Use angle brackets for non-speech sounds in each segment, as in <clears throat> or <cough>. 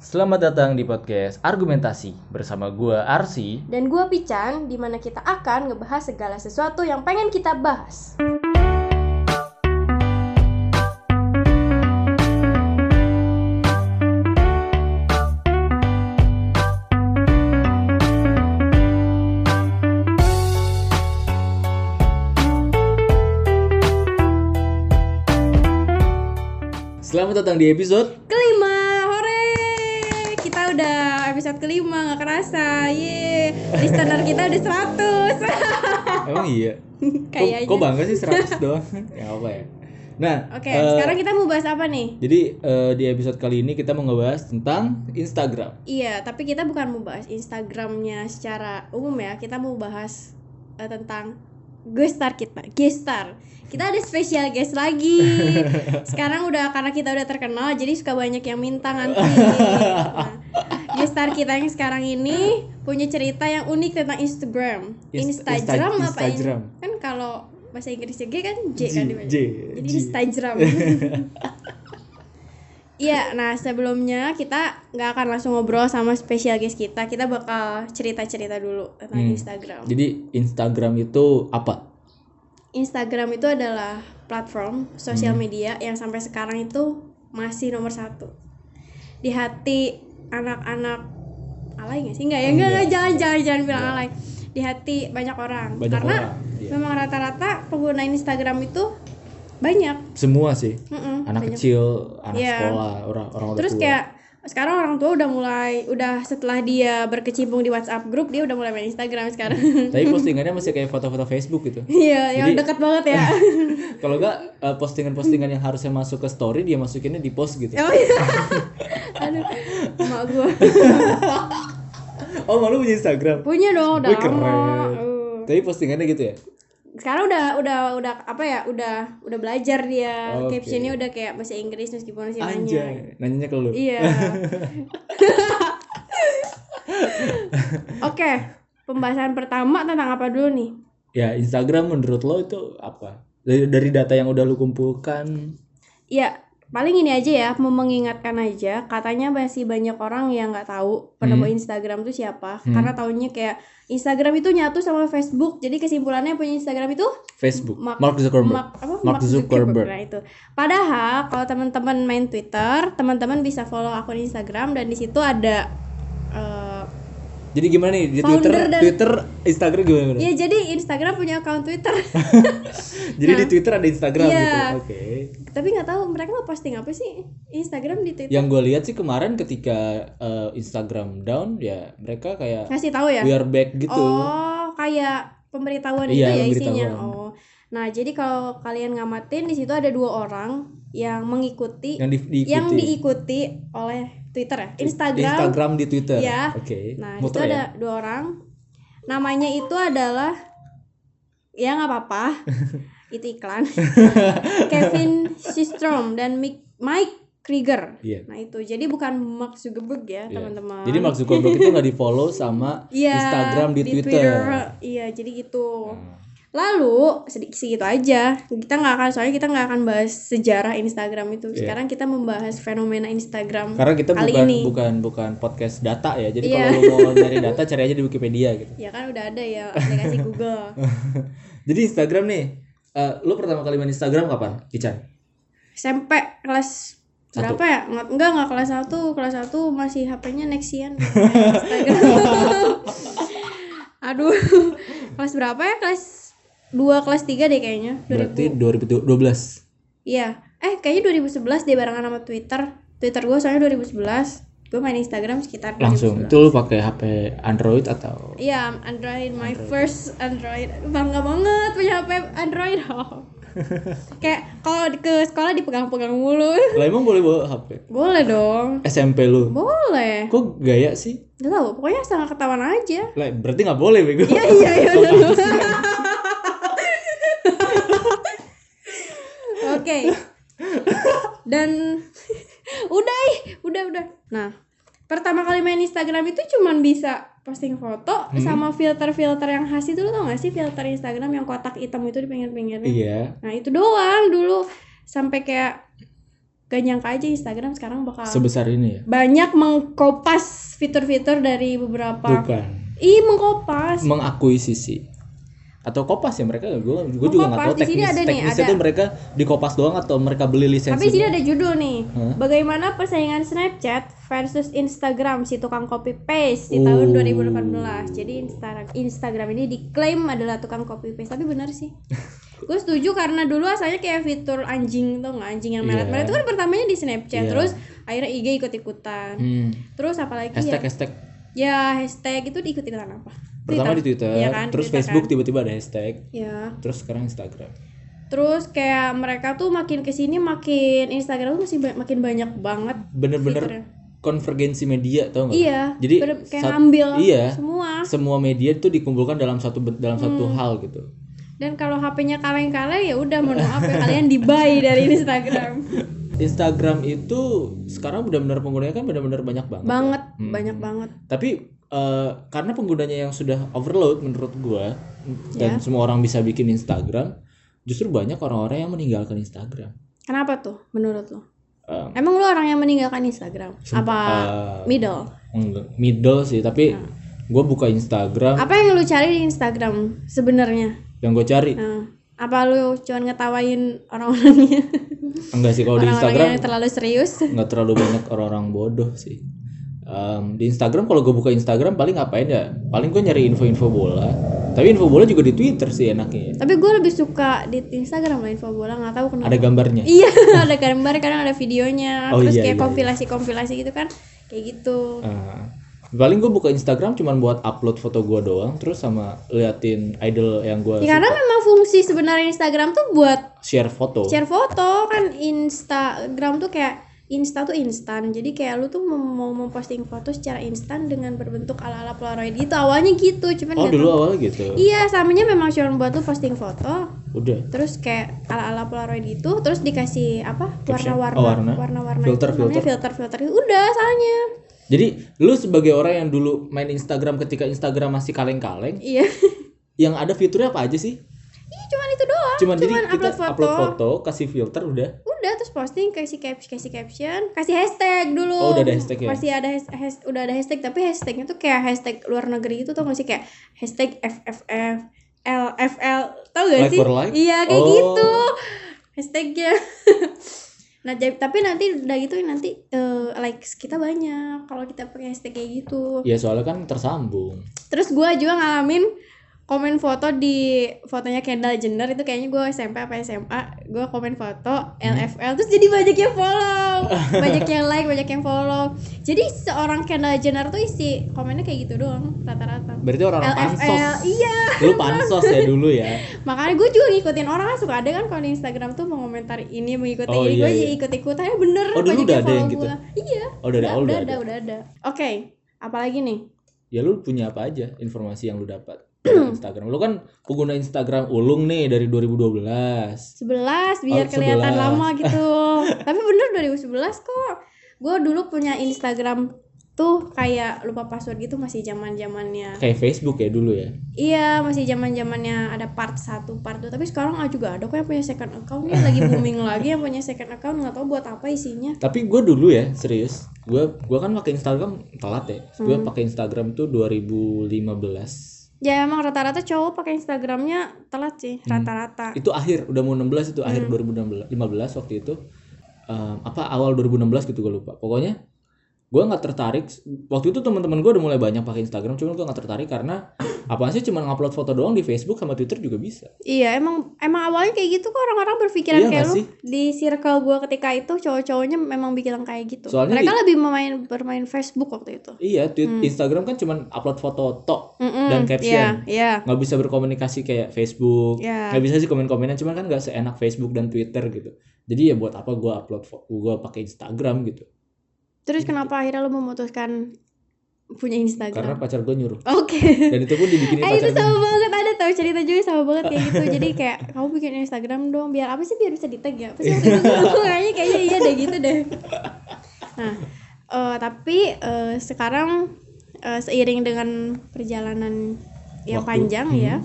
Selamat datang di podcast Argumentasi bersama gua Arsi. Dan gue Pican, di mana kita akan ngebahas segala sesuatu yang pengen kita bahas. Selamat datang di episode hore! Kita udah episode kelima, gak kerasa, ye Listener kita udah <laughs> 100 Emang iya. <laughs> Kayaknya. Kok, kok bangga sih 100 doang? ya apa ya. Nah, Oke, eh, sekarang kita mau bahas apa nih? jadi eh, di episode kali ini kita mau ngebahas tentang Instagram. Iya, tapi kita bukan mau bahas Instagramnya secara umum ya Kita mau bahas eh, tentang gestar kita, gestar kita ada spesial guest lagi <laughs> sekarang udah karena kita udah terkenal jadi suka banyak yang minta nanti <laughs> nah, gestar kita yang sekarang ini punya cerita yang unik tentang Instagram Inst- Instagram Insta- apa ini Instagram. kan kalau bahasa Inggrisnya G kan J, kan dibaca. J, jadi. Instagram <laughs> Iya, nah sebelumnya kita nggak akan langsung ngobrol sama spesial guest kita, kita bakal cerita-cerita dulu tentang Hmm. Instagram. Jadi Instagram itu apa? Instagram itu adalah platform sosial Hmm. media yang sampai sekarang itu masih nomor satu di hati anak-anak alay nggak sih nggak ya Oh, nggak enggak. nggak, jangan jangan jangan bilang alay di hati banyak orang Banyak karena orang, iya. memang rata-rata pengguna Instagram itu banyak Semua sih. Mm-mm, Anak banyak. kecil, anak Iya. sekolah, orang orang terus tua. kayak sekarang orang tua udah mulai udah setelah dia berkecimpung di WhatsApp grup dia udah mulai main Instagram sekarang Tapi <laughs> postingannya masih kayak foto-foto Facebook gitu. iya yang dekat banget ya <laughs> Kalau enggak eh, postingan-postingan yang harusnya masuk ke story dia masukinnya di post gitu. oh iya <laughs> aduh emak gua Oh, malu punya Instagram. punya dong udah keren. Uh. Tapi postingannya gitu ya. Sekarang udah udah udah apa ya udah udah belajar dia Oke. captionnya udah kayak bahasa Inggris meskipun masih nanya Anjay, nanyanya ke lu. iya <laughs> oke pembahasan pertama tentang apa dulu nih Ya, Instagram menurut lo itu apa? Dari dari data yang udah lu kumpulkan. Ya, paling ini aja ya, mau mengingatkan aja, katanya masih banyak orang yang nggak tahu penemu Instagram itu siapa, Hmm. karena taunya kayak Instagram itu nyatu sama Facebook, jadi kesimpulannya punya Instagram itu Facebook. Mark- Mark Zuckerberg. Mark, apa? Mark Zuckerberg. Nah itu. Padahal kalau teman-teman main Twitter, teman-teman bisa follow akun Instagram dan di situ ada Jadi gimana nih di Founder Twitter, dan- Twitter, Instagram gimana? ya jadi Instagram punya akun Twitter, <laughs> Jadi di Twitter ada Instagram Iya. gitu. Oke. tapi nggak tahu mereka mau posting apa sih Instagram di Twitter. Yang gue lihat sih kemarin ketika eh, Instagram down ya mereka kayak Ngasih tahu ya? we are back gitu. Oh, kayak pemberitahuan Iya, itu ya isinya. Oh. Nah, jadi kalau kalian ngamatin di situ ada dua orang yang mengikuti Yang di- diikuti. yang diikuti oleh Twitter ya, Instagram. Instagram di Twitter. Ya. Oke. Nah, di situ Muter ya? ada dua orang. Namanya itu adalah ya nggak apa-apa. <laughs> itu iklan. Kevin Systrom dan Mike Krieger. Iya. Nah, itu. Jadi bukan Mark Zuckerberg ya, Iya. teman-teman. Jadi Mark Zuckerberg itu nggak di follow sama <laughs> Iya, Instagram di, Twitter. Iya, jadi gitu. Nah, Lalu sedikit segitu aja. Kita nggak akan soalnya kita nggak akan bahas sejarah Instagram itu. Iya. Sekarang kita membahas fenomena Instagram. Karena kita kali bukan ini. bukan bukan podcast data ya. Jadi Iya. kalau mau nyari data cari aja di Wikipedia gitu. Ya kan udah ada ya aplikasi <laughs> Google. <laughs> Jadi Instagram nih, eh lo pertama kali main Instagram kapan, Ican? SMP kelas Satu. berapa ya? Nggak, enggak enggak kelas 1. Kelas 1 masih HP-nya Nexian. <laughs> Instagram. Aduh. kelas berapa ya? Kelas 2 kelas 3 deh kayaknya. 2000. Berarti 2012. Iya. Eh, kayaknya 2011 deh barengan sama Twitter. Twitter gue soalnya 2011. Gue main Instagram sekitar 2011. Langsung. Itu lo pakai HP Android atau Iya, Android, my first Android. Bangga banget punya HP Android. <laughs> Kayak kalau ke sekolah dipegang-pegang mulu. Lah emang boleh bawa HP? Boleh dong. SMP lu. Boleh. Kok gaya sih? Gak tau, pokoknya sangat ketahuan aja. Lah berarti nggak boleh bego. Iya, iya, iya. <laughs> Oke. Dan <laughs> udah, ih, udah, udah. Nah, pertama kali main Instagram itu cuman bisa posting foto Hmm. sama filter-filter yang khas itu lo tau gak sih filter Instagram yang kotak hitam itu di pinggir-pinggirnya? Iya. Nah itu doang dulu sampai kayak gak nyangka aja Instagram sekarang bakal sebesar ini ya banyak mengkopas fitur-fitur dari beberapa bukan ih mengkopas mengakuisisi atau kopas ya mereka gue gue juga nggak tahu di teknis ada nih, teknisnya ada. tuh mereka dikopas doang atau mereka beli lisensi tapi di sini ada judul nih. Hah? bagaimana persaingan Snapchat versus Instagram si tukang copy paste di tahun Oh. 2018 jadi Insta- Instagram ini diklaim adalah tukang copy paste. Tapi benar sih. <laughs> Gue setuju karena dulu asalnya kayak fitur anjing tuh nggak? Anjing yang melet-melet itu kan pertamanya di Snapchat. Iya. terus akhirnya IG ikut-ikutan. Hmm. terus apalagi hashtag ya? hashtag. Ya hashtag itu diikut-ikutan apa pertama di Twitter Iya kan, terus Twitter Facebook kan. tiba-tiba ada hashtag ya terus sekarang Instagram terus kayak mereka tuh makin ke sini makin Instagram tuh masih ba- makin banyak banget bener-bener fiturnya. konvergensi media tau nggak iya jadi bener- kayak saat- ngambil iya semua semua media itu dikumpulkan dalam satu dalam satu Hmm. hal gitu dan kalau HP-nya kaleng-kaleng ya udah mohon maaf ya kalian dibuy dari Instagram <laughs> Instagram itu sekarang benar-benar penggunanya kan benar-benar banyak banget ya. banget Hmm. banyak banget tapi eh, karena penggunanya yang sudah overload menurut gua dan Ya. semua orang bisa bikin Instagram justru banyak orang-orang yang meninggalkan Instagram. Kenapa tuh menurut lo? Eh, emang lo orang yang meninggalkan Instagram? Apa eh, middle? Enggak, middle sih tapi Hmm. gua buka Instagram. Apa yang lo cari di Instagram sebenarnya? Yang gue cari. Nah, apa lu cuman ngetawain orang-orangnya? Enggak sih kalau di orang-orang Instagram yang terlalu serius. nggak terlalu banyak orang-orang bodoh sih Em, di Instagram kalau gue buka Instagram paling ngapain ya? Paling gue nyari info-info bola. Tapi info bola juga di Twitter sih enaknya. Ya. tapi gue lebih suka di Instagram lah info bola nggak tahu kenapa. Ada gambarnya? Iya <laughs> ada gambar kadang ada videonya. Oh, terus iya, kayak iya, kompilasi-kompilasi gitu kan kayak gitu. Ah, paling gue buka Instagram cuman buat upload foto gue doang terus sama liatin idol yang gue ya, karena memang fungsi sebenarnya Instagram tuh buat share foto. share foto kan Instagram tuh kayak Insta tuh instan. Jadi kayak lu tuh mau, memposting foto secara instan dengan berbentuk ala-ala polaroid gitu. Awalnya gitu cuman oh dulu tahu- awalnya gitu? Iya samanya memang cuma buat lu posting foto. Udah. Terus kayak ala-ala polaroid gitu terus dikasih apa? Caption? warna-warna. Oh, warna. warna-warna Filter, itu namanya filter. filter-filter itu. Udah asalnya. Jadi lu sebagai orang yang dulu main Instagram ketika Instagram masih kaleng-kaleng iya. <laughs> yang ada fiturnya apa aja sih Iya cuman itu doang. Cuman, jadi Cuman kita upload foto. upload foto. kasih filter udah. Udah terus posting kasih cap kasih caption kasih hashtag dulu. Oh, udah ada hashtag ya? masih ada has- has- udah ada hashtag tapi hashtagnya tuh kayak hashtag luar negeri itu tau gak sih? Kayak hashtag FFF LFL tau gak Like sih? like? iya kayak Oh. gitu. Hashtagnya. <laughs> Nah jadi- tapi nanti udah gitu nanti eh, likes kita banyak. Kalau kita pakai hashtag kayak gitu. Ya soalnya kan tersambung. Terus gue juga ngalamin komen foto di fotonya Kendall Jenner itu kayaknya gue SMP apa SMA gue komen foto LFL terus jadi banyak yang follow banyak yang like banyak yang follow. Jadi seorang Kendall Jenner tuh isi komennya kayak gitu doang rata-rata. Berarti orang-orang pansos. LFL iya. Lu pansos ya dulu ya. <laughs> Makanya gue juga ngikutin orang kan suka ada kan kalau di Instagram tuh mengomentari ini mengikuti Oh, ini iya, gue iya. jadi ikut-ikutan ya bener Oh, dulu banyak udah ada follow yang gitu? gua. iya oh dari awal udah, udah ada ada. udah ada. Oke apalagi nih? Ya lu punya apa aja informasi yang lu dapat Instagram lu kan pengguna Instagram ulung nih dari 2012 11 biar Oh, kelihatan 11. lama gitu. <laughs> Tapi bener 2011 kok. Gue dulu punya Instagram tuh kayak lupa password gitu masih zaman zamannya. kayak Facebook ya dulu ya Iya, masih zaman zamannya ada part 1, part 2. Tapi sekarang ah juga ada kok yang punya second account nih lagi booming <laughs> lagi yang punya second account nggak tahu buat apa isinya. tapi gue dulu ya serius gue gua kan pakai Instagram telat ya gue Hmm. pakai Instagram tuh 2015 Ya emang rata-rata cowok pakai Instagramnya telat sih, rata-rata. itu akhir udah mau 16 itu akhir Hmm. 2015 waktu itu Em, apa awal 2016 gitu gue lupa pokoknya gue nggak tertarik waktu itu teman-teman gue udah mulai banyak pakai Instagram cuman gue nggak tertarik karena apa sih cuma ngupload foto doang di Facebook sama Twitter juga bisa Iya, emang emang awalnya kayak gitu kok orang-orang berpikiran Iya kayak lu. sih? Di circle gua ketika itu cowok-cowoknya memang bikin kayak gitu. Soalnya Mereka di- lebih memain bermain Facebook waktu itu. iya tweet Hmm. Instagram kan cuma upload foto tok Mm-mm, dan caption. Iya, iya. nggak bisa berkomunikasi kayak Facebook Iya. nggak bisa sih komen-komenan cuman kan nggak seenak Facebook dan Twitter gitu jadi ya buat apa gue upload gue pakai Instagram gitu Terus kenapa akhirnya lu memutuskan punya karena Instagram? pacar gue nyuruh Oke. dan itu pun dibikinin Eh itu pacar sama gue banget ada tahu cerita juga sama banget kayak gitu. Jadi kayak kamu bikin Instagram dong biar apa sih biar bisa di tag ya? Pasti <laughs> gua kayaknya kayaknya iya deh gitu deh. Nah, eh, tapi eh, sekarang eh, seiring dengan perjalanan yang Waktu. panjang Hmm. ya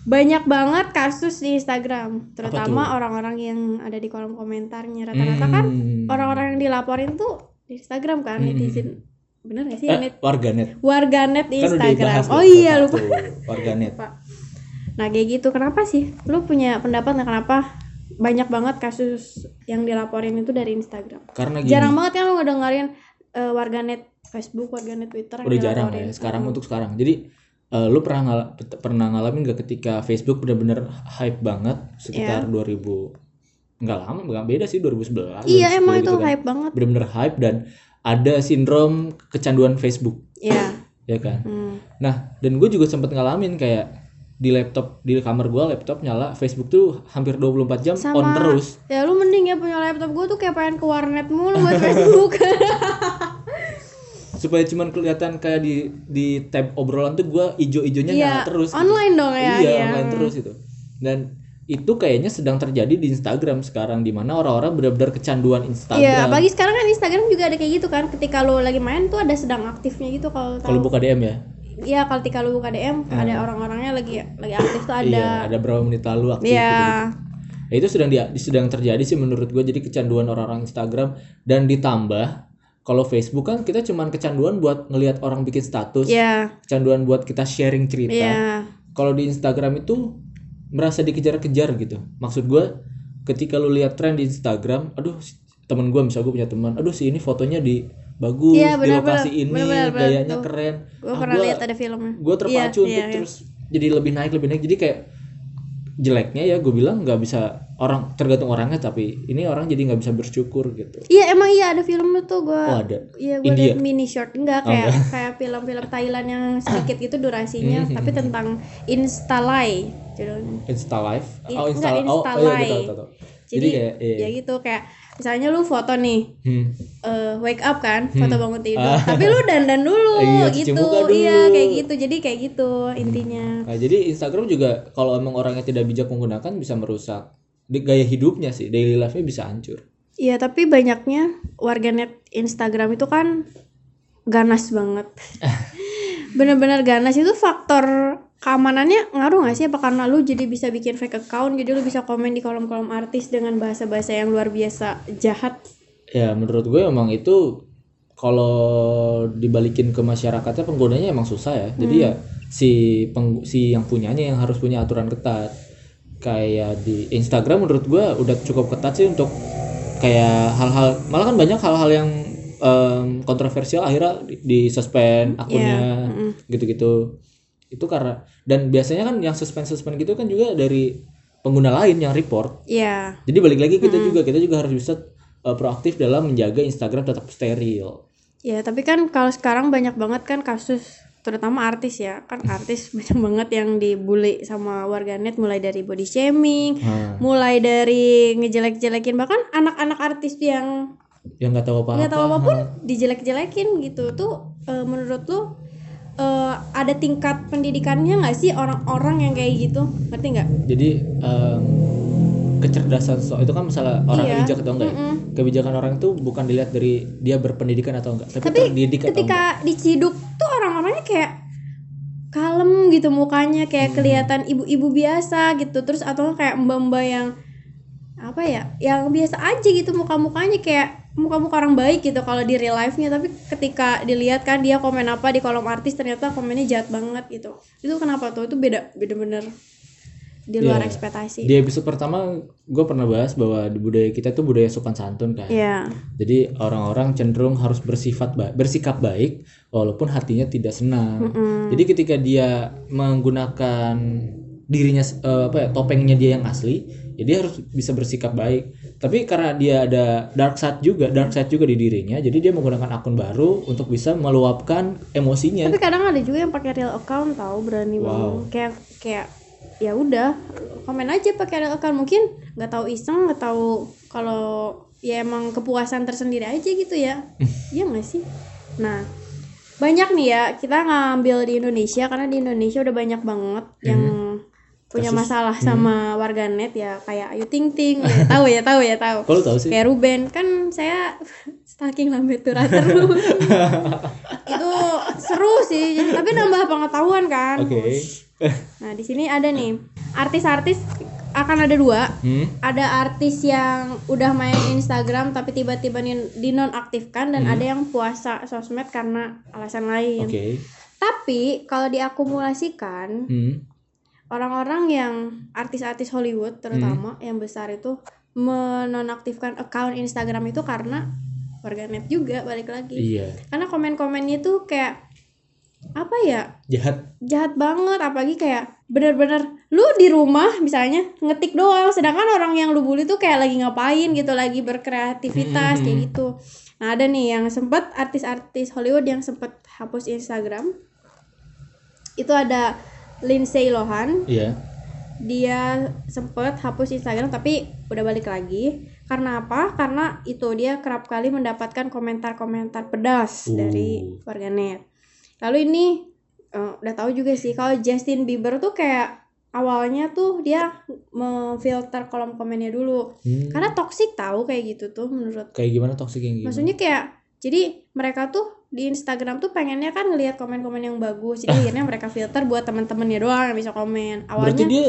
banyak banget kasus di Instagram, terutama orang-orang yang ada di kolom komentarnya. Rata-rata kan Hmm. orang-orang yang dilaporin tuh di Instagram kan Hmm. netizen. Bener gak sih eh, net? warganet Warganet di kan Instagram. Oh iya lupa. warganet. Nah kayak gitu kenapa sih? Lu punya pendapat nggak kenapa banyak banget kasus yang dilaporin itu dari Instagram? karena gini Jarang banget kan lu ngedengerin eh, warganet Facebook, warganet Twitter udah jarang ya sekarang Hmm. untuk sekarang jadi eh, lu pernah ngal- pernah ngalamin gak ketika Facebook bener-bener hype banget sekitar 2000 nggak lama nggak beda sih 2011 Iya 2010 emang itu gitu kan. hype banget. bener-bener hype dan ada sindrom kecanduan Facebook Iya. ya kan Hmm. nah dan gue juga sempet ngalamin kayak di laptop di kamar gue laptop nyala Facebook tuh hampir 24 jam Sama. on terus Ya lu mending ya punya laptop gue tuh kayak pengen ke warnet mulu buat <laughs> Facebook. supaya cuman kelihatan kayak di di tab obrolan tuh gue ijo-ijonya Iya. nyala terus gitu. Online dong ya. iya, iya. online terus itu dan itu kayaknya sedang terjadi di Instagram sekarang di mana orang-orang benar-benar kecanduan Instagram Iya, apalagi sekarang kan Instagram juga ada kayak gitu kan. Ketika lu lagi main tuh ada sedang aktifnya gitu kalau kalau buka DM ya Iya, kalau ketika lu buka DM ada orang-orangnya lagi lagi aktif tuh ada. iya ada berapa menit lalu aktif Iya. gitu. Ya, itu sedang dia sedang terjadi sih menurut gue jadi kecanduan orang-orang Instagram dan ditambah kalau Facebook kan kita cuman kecanduan buat ngelihat orang bikin status, Iya. kecanduan buat kita sharing cerita. Iya. Kalau di Instagram itu merasa dikejar-kejar gitu. Maksud gue ketika lu lihat tren di Instagram, aduh temen gue misal gue punya teman, aduh si ini fotonya di bagus Iya, di benar, lokasi benar. ini, benar, benar, gayanya tuh. keren. Gue Ah, pernah gua- lihat ada filmnya. gue terpacu Iya, untuk iya. terus jadi lebih naik lebih naik jadi kayak jeleknya ya gue bilang nggak bisa orang tergantung orangnya tapi ini orang jadi nggak bisa bersyukur gitu Iya, emang iya ada filmnya tuh gue. oh ada Iya, gue liat mini short enggak Oh, kayak kayak film-film Thailand yang sedikit gitu durasinya, Hmm, tapi tentang instalai judulnya. Insta Live oh Insta enggak, oh, oh iya gue Live. tahu tahu tahu. jadi, Jadi kayak iya. ya gitu kayak misalnya lu foto nih hmm. eh, wake up kan, foto Hmm. bangun tidur. Ah. <laughs> Tapi lu dandan dulu Iya, gitu. dulu. Iya, kayak gitu. Jadi kayak gitu intinya. Nah, jadi Instagram juga kalau emang orangnya tidak bijak menggunakan bisa merusak di gaya hidupnya sih daily life-nya bisa hancur Iya, tapi banyaknya warganet Instagram itu kan ganas banget. <laughs> Bener-bener ganas itu faktor keamanannya ngaruh gak sih? Apa karena lu jadi bisa bikin fake account, jadi lu bisa komen di kolom-kolom artis dengan bahasa-bahasa yang luar biasa jahat? ya menurut gue emang itu kalau dibalikin ke masyarakatnya penggunanya emang susah ya jadi Hmm. ya si peng, si yang punyanya yang harus punya aturan ketat kayak di Instagram menurut gue udah cukup ketat sih untuk kayak hal-hal malah kan banyak hal-hal yang em, kontroversial akhirnya di, di suspend akunnya mm. gitu-gitu itu karena dan biasanya kan yang suspend suspend gitu kan juga dari pengguna lain yang report Iya. jadi balik lagi kita juga kita juga harus bisa uh, proaktif dalam menjaga Instagram tetap steril. Ya, tapi kan kalau sekarang banyak banget kan kasus terutama artis ya. Kan <laughs> artis banyak banget yang dibully sama warganet mulai dari body shaming, Nah, mulai dari ngejelek-jelekin bahkan anak-anak artis yang yang nggak tahu apa-apa. nggak tahu apa pun dijelek-jelekin gitu tuh eh, menurut lu eh, ada tingkat pendidikannya nggak sih orang-orang yang kayak gitu ngerti nggak? Jadi um, kecerdasan so itu kan masalah orang Iya. bijak atau enggak ya. Mm-mm. Kebijakan orang itu bukan dilihat dari dia berpendidikan atau enggak, tapi, Tapi terdidik atau enggak. Ketika diciduk tuh orang-orangnya kayak kalem gitu mukanya Hmm. kayak kelihatan ibu-ibu biasa gitu terus atau kayak mbak-mbak yang apa ya yang biasa aja gitu muka-mukanya kayak muka-muka orang baik gitu kalau di real life-nya tapi ketika dilihat kan dia komen apa di kolom artis ternyata komennya jahat banget gitu itu kenapa tuh itu beda beda bener di luar Iya. ekspektasi Di episode pertama gue pernah bahas bahwa di budaya kita tuh budaya sopan santun kan. Iya. Jadi orang-orang cenderung harus bersifat baik, bersikap baik walaupun hatinya tidak senang. Mm-mm. Jadi ketika dia menggunakan dirinya eh, apa ya topengnya dia yang asli, ya dia harus bisa bersikap baik. Tapi karena dia ada dark side juga, dark side juga di dirinya, jadi dia menggunakan akun baru untuk bisa meluapkan emosinya. tapi kadang ada juga yang pakai real account tahu berani Wow. banget kayak kayak ya udah komen aja pakai real account mungkin nggak tahu iseng nggak tahu kalau ya emang kepuasan tersendiri aja gitu ya <laughs> iya nggak sih nah banyak nih ya kita ngambil di Indonesia karena di Indonesia udah banyak banget yang punya Kasus. masalah sama warganet ya kayak Ayu Ting Ting ya, tahu ya tahu ya tahu Kalau tahu sih, kayak Ruben kan saya <laughs> stalking lambe tura terus <laughs> itu seru sih jadi tapi nambah pengetahuan kan oke. nah di sini ada nih artis-artis akan ada dua Hmm. ada artis yang udah main Instagram tapi tiba-tiba dinonaktifkan dan Hmm. ada yang puasa sosmed karena alasan lain. Oke. Tapi kalau diakumulasikan Hmm. Orang-orang yang artis-artis Hollywood terutama Hmm. yang besar itu menonaktifkan account Instagram itu karena warganet juga balik lagi. Iya. Karena komen-komennya tuh kayak apa ya Jahat. jahat banget apalagi kayak bener-bener lu di rumah misalnya ngetik doang sedangkan orang yang lu bully tuh kayak lagi ngapain gitu lagi berkreativitas Hmm. kayak gitu nah ada nih yang sempet artis-artis Hollywood yang sempet hapus Instagram itu ada Lindsay Lohan Iya. dia sempet hapus Instagram tapi udah balik lagi karena apa karena itu dia kerap kali mendapatkan komentar-komentar pedas Uh. dari warganet lalu ini eh, udah tahu juga sih kalau Justin Bieber tuh kayak awalnya tuh dia memfilter kolom komennya dulu Hmm. karena toxic tahu kayak gitu tuh menurut kayak gimana toxic yang gimana? maksudnya kayak jadi mereka tuh di Instagram tuh pengennya kan ngelihat komen-komen yang bagus jadi akhirnya mereka filter buat teman-temannya doang yang bisa komen Berarti awalnya dia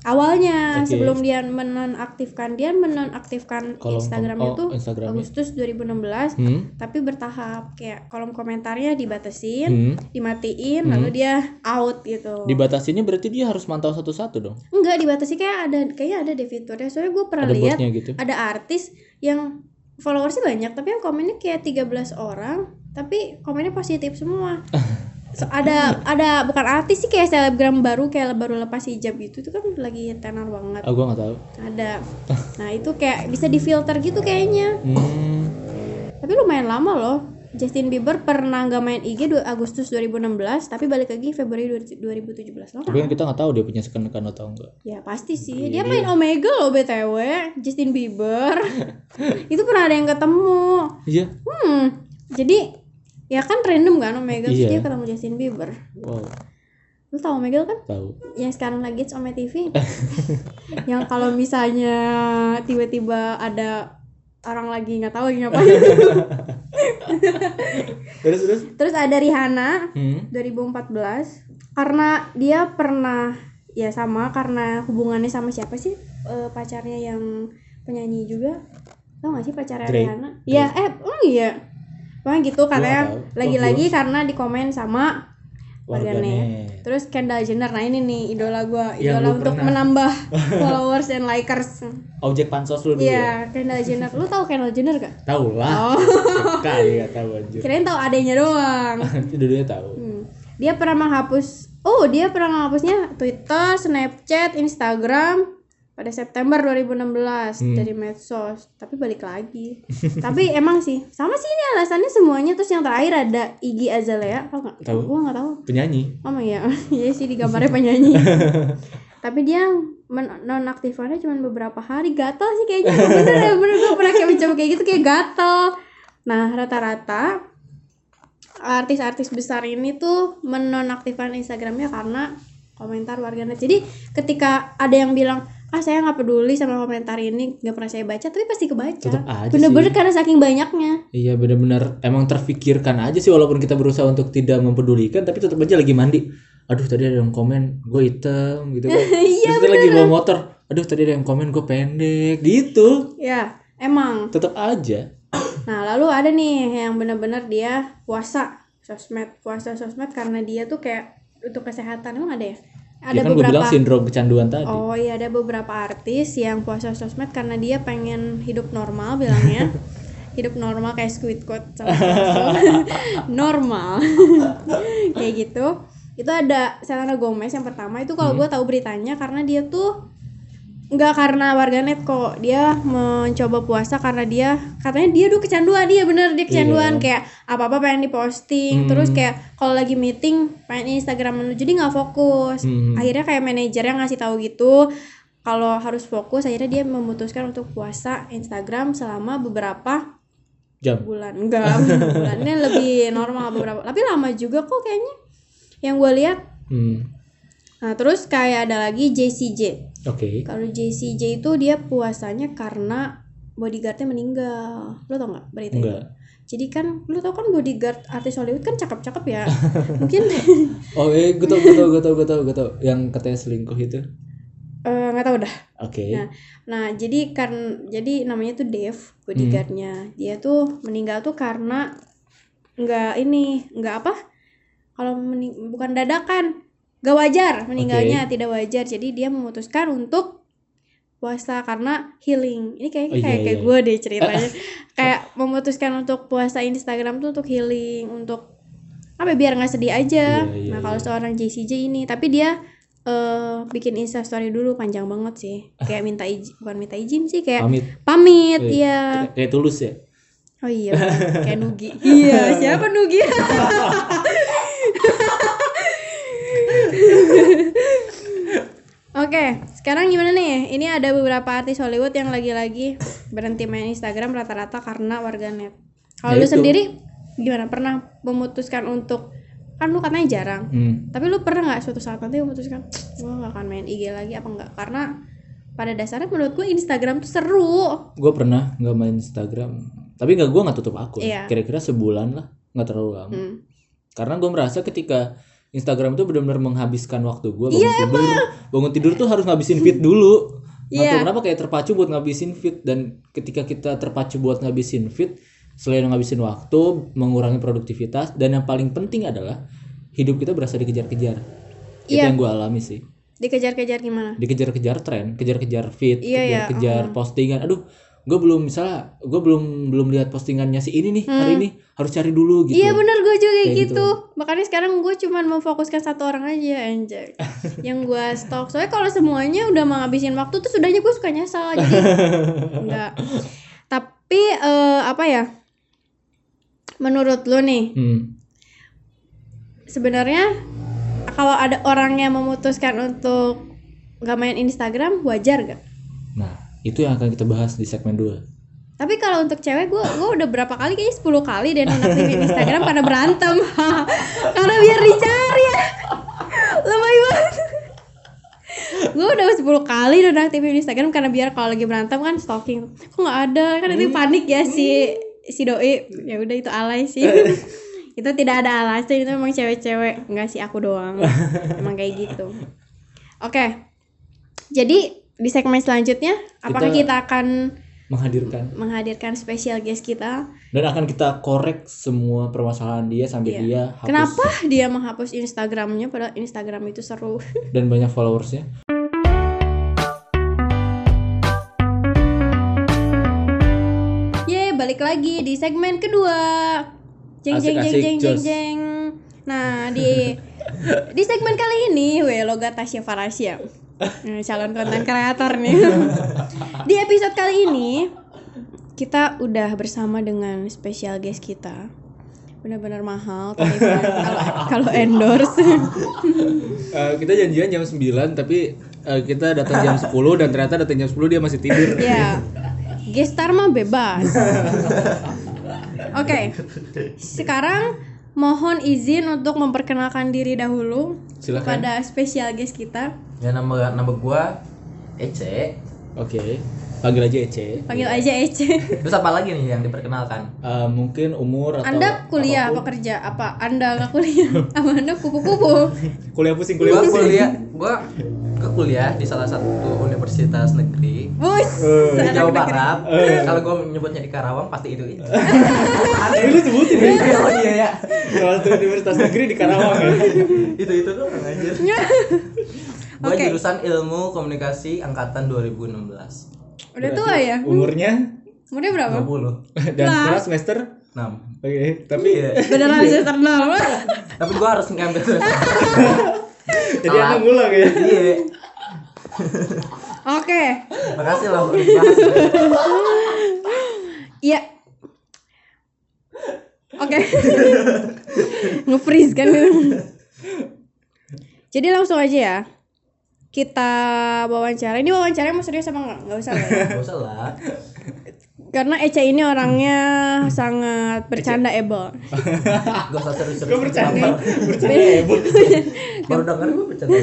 awalnya Oke. sebelum dia menonaktifkan dia menonaktifkan kolom Instagramnya oh, tuh Instagramnya. Agustus 2016 Hmm. tapi bertahap kayak kolom komentarnya dibatasin Hmm. dimatiin Hmm. lalu dia out gitu Dibatasinnya berarti dia harus mantau satu-satu dong. enggak dibatasi kayak ada kayaknya ada deh fiturnya soalnya gue pernah Ada lihat gitu. ada artis yang followersnya banyak tapi yang komennya kayak 13 orang tapi komennya positif semua <laughs> So, ada ada bukan artis sih kayak selebgram baru kayak baru lepas hijab gitu itu kan lagi tenar banget Ah, gua nggak tahu. ada nah itu kayak bisa difilter gitu kayaknya Hmm. tapi lumayan lama loh Justin Bieber pernah nggak main IG 2 Agustus 2016 tapi balik lagi Februari 2017 loh Tapi kan kita nggak tahu dia punya second account atau enggak. ya pasti sih Iya. dia main Omega loh btw Justin Bieber <laughs> itu pernah ada yang ketemu Iya. hmm jadi ya kan random kan Omega terus Iya. dia ketemu Justin Bieber Wow. lu tau Omega kan Tahu. yang sekarang lagi di Ome TV <laughs> yang kalau misalnya tiba-tiba ada orang lagi nggak tahu lagi ngapain <laughs> Terus terus. terus ada Rihanna Hmm. 2014 karena dia pernah ya sama karena hubungannya sama siapa sih Eh, pacarnya yang penyanyi juga tau gak sih pacarnya Drake. Rihanna ya eh oh iya Pokoknya gitu katanya lagi-lagi karena di komen sama warganet terus Kendall Jenner nah ini nih idola gua Yang idola lu untuk pernah- menambah <laughs> followers dan likers Objek pansos lu dulu ya? Iya Kendall Jenner lu tahu Kendall Jenner gak? Tahu lah. Oh Sekali nggak tahu anjir. kirain tahu adanya doang <laughs> Dua-duanya tahu. Hmm. Dia pernah menghapus Oh, dia pernah menghapusnya Twitter, Snapchat, Instagram pada September 2016 Hmm. dari medsos. Tapi balik lagi. <laughs> Tapi emang sih sama sih ini alasannya semuanya terus yang terakhir ada Iggy Azalea, tau nggak? Tahu. Gua nggak tahu. Penyanyi. Oh iya, <laughs> iya sih di gambarnya penyanyi. <laughs> Tapi dia nonaktifkannya cuma beberapa hari, gatel sih kayaknya. Bener ya, bener gue pernah kayak mencoba kayak gitu kayak gatel. Nah rata-rata artis-artis besar ini tuh menonaktifkan Instagramnya karena komentar warganet. Jadi ketika ada yang bilang ah saya nggak peduli sama komentar ini nggak pernah saya baca tapi pasti kebaca aja bener-bener sih. karena saking banyaknya Iya benar-benar emang terfikirkan aja sih walaupun kita berusaha untuk tidak mempedulikan tapi tetap aja lagi mandi. Aduh tadi ada yang komen gue hitam gitu kan. <laughs> Iya, Terus lagi bawa motor. Aduh tadi ada yang komen gue pendek gitu. ya emang Tetap aja. <coughs> Nah, lalu ada nih yang benar-benar dia puasa sosmed, puasa sosmed karena dia tuh kayak untuk kesehatan emang ada ya? Ada ya kan gue bilang beberapa sindrom kecanduan tadi. Oh iya, ada beberapa artis yang puasa sosmed karena dia pengen hidup normal bilangnya. <laughs> hidup normal kayak Squidward sama <laughs> normal. <laughs> kayak gitu. Itu ada Selena Gomez yang pertama itu kalau Hmm. gue tahu beritanya karena dia tuh nggak karena warganet kok dia mencoba puasa karena dia katanya dia dulu kecanduan dia bener dia kecanduan Iya. kayak apa apa pengen diposting Hmm. terus kayak kalau lagi meeting pengen Instagram dulu jadi nggak fokus Hmm. akhirnya kayak manajernya ngasih tahu gitu kalau harus fokus akhirnya dia memutuskan untuk puasa Instagram selama beberapa Jam. bulan enggak <laughs> bulannya lebih normal beberapa tapi lama juga kok kayaknya yang gue lihat Hmm. nah terus kayak ada lagi JCJ Oke. kalau JCJ itu dia puasanya karena bodyguardnya meninggal. Lo tau nggak berita itu? Enggak. Jadi kan lo tau kan bodyguard artis Hollywood kan cakep-cakep ya. <laughs> Mungkin <laughs> Oh eh gue tau gue tau gue tau gue tau gue tau yang katanya selingkuh itu. Eh, nggak tahu dah Oke. Nah, Nah, jadi kan jadi namanya tuh Dave, bodyguardnya. Dia tuh meninggal tuh karena nggak ini, nggak apa? Kalau bukan dadakan, nggak wajar meninggalnya, tidak wajar. Jadi dia memutuskan untuk puasa karena healing. Ini kayak Oh, iya, kayak kayak iya. gue deh ceritanya. <laughs> kayak memutuskan untuk puasa Instagram tuh untuk healing, untuk apa ya, biar nggak sedih aja. Iya, iya, nah, kalau iya. seorang JCJ ini, tapi dia eh bikin Insta story dulu panjang banget sih. Kayak minta izin, bukan minta izin sih, kayak Pamit. pamit, Iya. iya. Kayak- Kayak tulus ya. Oh iya, <laughs> kayak Nugi. Iya, siapa Nugi? <laughs> Oke, sekarang gimana nih? Ini ada beberapa artis Hollywood yang lagi-lagi berhenti main Instagram rata-rata karena warganet. Kalau Ya lu itu. sendiri gimana? Pernah memutuskan untuk kan lu katanya jarang, Hmm. tapi lu pernah nggak suatu saat nanti memutuskan gue gak akan main IG lagi apa enggak? Karena pada dasarnya menurut gue Instagram tuh seru. Gue pernah nggak main Instagram. Tapi nggak gue nggak tutup akun. Iya. Kira-kira sebulan lah, nggak terlalu lama. Hmm. Karena gue merasa ketika Instagram itu benar-benar menghabiskan waktu gue bangun Iya, tidur. Bangun tidur tuh harus ngabisin feed dulu. Tahu Iya. kenapa kayak terpacu buat ngabisin feed dan ketika kita terpacu buat ngabisin feed, selain ngabisin waktu, mengurangi produktivitas dan yang paling penting adalah hidup kita berasa dikejar-kejar. Itu Iya. yang gue alami sih. Dikejar-kejar gimana? Dikejar-kejar tren, kejar-kejar feed, Iya, iya. kejar-kejar postingan. Aduh, gue belum misalnya gue belum belum lihat postingannya si ini nih hari ini harus cari dulu gitu. Hmm. Iya bener gue juga kayak gitu. gitu. Makanya sekarang gue cuman memfokuskan satu orang aja anjay. <laughs> yang gue stok. Soalnya kalau semuanya udah menghabisin waktu tuh sudahnya gue suka nyesal jadi enggak. <laughs> Tapi eh, apa ya? Menurut lo nih, Hmm. sebenarnya kalau ada orang yang memutuskan untuk nggak main Instagram wajar gak? Nah, itu yang akan kita bahas di segmen 2. Tapi kalau untuk cewek gue gue udah berapa kali kayaknya 10 kali deh nonaktifin Instagram karena berantem. <laughs> karena biar dicari ya. Lebay banget. gue udah 10 kali nonaktifin Instagram karena biar kalau lagi berantem kan stalking. Kok nggak ada? Kan itu panik ya si si doi. Ya udah itu alay sih. <laughs> itu tidak ada alasan itu memang cewek-cewek nggak sih aku doang emang kayak gitu oke jadi di segmen selanjutnya apakah Kita- kita akan Menghadirkan menghadirkan spesial guest kita. dan akan kita korek semua permasalahan dia sampai Iya. dia hapus Kenapa dia menghapus Instagramnya padahal Instagram itu seru. <laughs> dan banyak followersnya. Ye, balik lagi di segmen kedua. Jeng jeng jeng jeng jeng jeng. Nah, di di segmen kali ini, we loga Tasya Farasya. Eh, calon konten kreator nih. <laughs> di episode kali ini kita udah bersama dengan spesial guest kita. Benar-benar mahal tapi <laughs> kalau endorse. Eh, kita janjian jam 9 tapi eh, kita datang jam <laughs> 10 dan ternyata datang jam 10 dia masih tidur. Ya, gestar mah bebas. Oke, sekarang mohon izin untuk memperkenalkan diri dahulu Silakan. kepada spesial guest kita. Ya nama nama gua Ece. Oke. Panggil aja Ece. Panggil aja Ece. <laughs> Terus apa lagi nih yang diperkenalkan? Eh, mungkin umur atau Anda kuliah apa apa pun. kerja? Apa Anda nggak kuliah? <laughs> Apa Anda kupu-kupu? Kuliah pusing, kuliah Gua pusing. kuliah, gua ke kuliah di salah satu universitas negeri Bus. di anak Jawa negeri. Barat. Kalau gua nyebutnya di Karawang pasti itu itu. Tapi lu sebutin ya. <laughs> oh iya ya. Salah satu universitas negeri di Karawang ya. <laughs> itu itu tuh anjir. <laughs> Gua Oke. jurusan Ilmu Komunikasi angkatan 2016. Udah tua ya? Umurnya Umurnya berapa? 20. dan sekarang semester 6. Oke, tapi Iya. Beneran semester nol. Tapi gua harus ngambil semester. <laughs> jadi anda ngulang ya. Iya. <laughs> Oke. Makasih lah udah dibahas. Iya. Oke. <laughs> Nge-freeze kan. Jadi langsung aja ya. Kita wawancara. Ini wawancara mau serius apa enggak? Enggak usah lah ya. Gak usah lah. Karena Eca ini orangnya sangat bercanda able. <laughs> Gak usah serius-serius. Gue bercanda, bercanda heboh. Baru denger gue bercanda.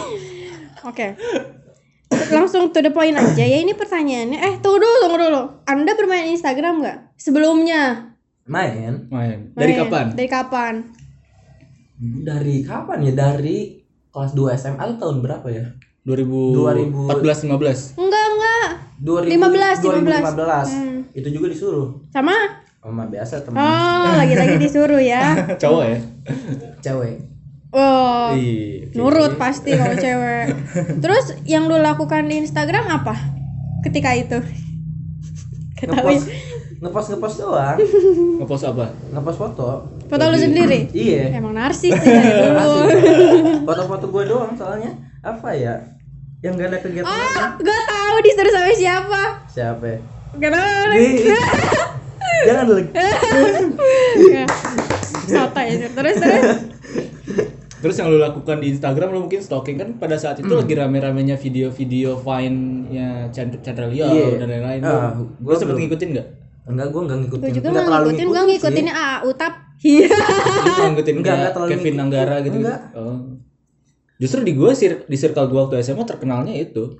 <laughs> Oke. Langsung to the point aja ya. Ini pertanyaannya. Eh, tunggu dulu, tunggu dulu. Anda bermain Instagram nggak? Sebelumnya. Main. Main. Dari Main. kapan? Dari kapan? Dari kapan ya? Dari kelas 2 SMA tahun berapa ya? 2014 15. Enggak, enggak. 2000, 15, 2015. Hmm. Itu juga disuruh. Sama? Sama biasa teman Oh, lagi-lagi disuruh ya. <laughs> Cowok ya? cewek. Oh, Iya. nurut pasti kalau cewek. <laughs> Terus yang lu lakukan di Instagram apa? Ketika itu. Ketahui. Ngepost ngepost ngepost doang. <laughs> Ngepost apa? Ngepost foto. Foto lu sendiri? Iya. Emang narsis ya dulu. Foto-foto gue doang soalnya apa ya? Yang gak ada kegiatan Ah, gak tahu disuruh sama siapa. siapa? ya? Ih, <laughs> Jangan dulu. Soto ya. Terus terus. Terus yang lu lakukan di Instagram lu mungkin stalking kan pada saat itu lagi rame-ramenya video-video Vine-nya Chandra, Chandra Leo Iya. dan lain-lain. Ah, gua lu sempet ngikutin enggak? Enggak, gue enggak ngikutin. Gue juga Nggak nggak terlalu ngikutin, gue ngikutin ngikutin sih. AA Utap. Iya. Ngikutin Enggak, enggak terlalu Kevin Nanggara gitu. Enggak. Oh. Justru di gua sir- di circle gua waktu SMA terkenalnya itu.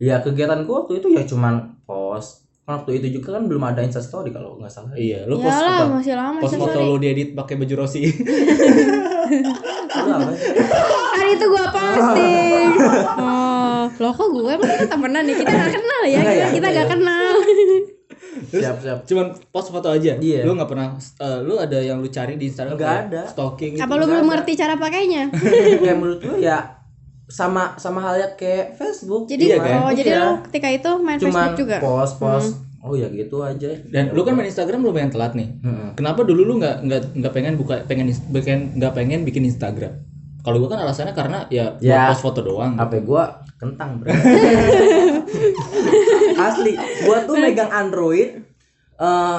Ya kegiatan gue waktu itu ya cuman post. Kan waktu itu juga kan belum ada Insta Story kalau nggak salah. Iya, lu post Iyalah, apa? masih lama Post foto lu diedit pakai baju Rossi. <laughs> Sih? Hari itu gue posting. <laughs> Oh, loh kok gue emang kita temenan nih kita gak kenal ya, Enggak kita, ya, kita enggak gak ya. Kenal. siap siap. Cuman post foto aja. Iya. Lu nggak pernah eh, lu ada yang lu cari di Instagram Nggak kayak ada. Stalking gitu. Apa lu belum ngerti cara pakainya? <laughs> kayak menurut gue ya sama sama halnya kayak Facebook. Jadi Iya kan? oh, jadi Iya. lu ketika itu main cuman Facebook juga. Hmm. post post. Oh ya gitu aja. Dan lu kan main Instagram lumayan telat nih. Heeh. Kenapa dulu lu nggak nggak nggak pengen buka pengen pengen nggak pengen bikin Instagram? Kalau gua kan alasannya karena ya, buat Ya. post foto doang. HP gua kentang, Bro. <laughs> Asli, gua tuh megang Android eh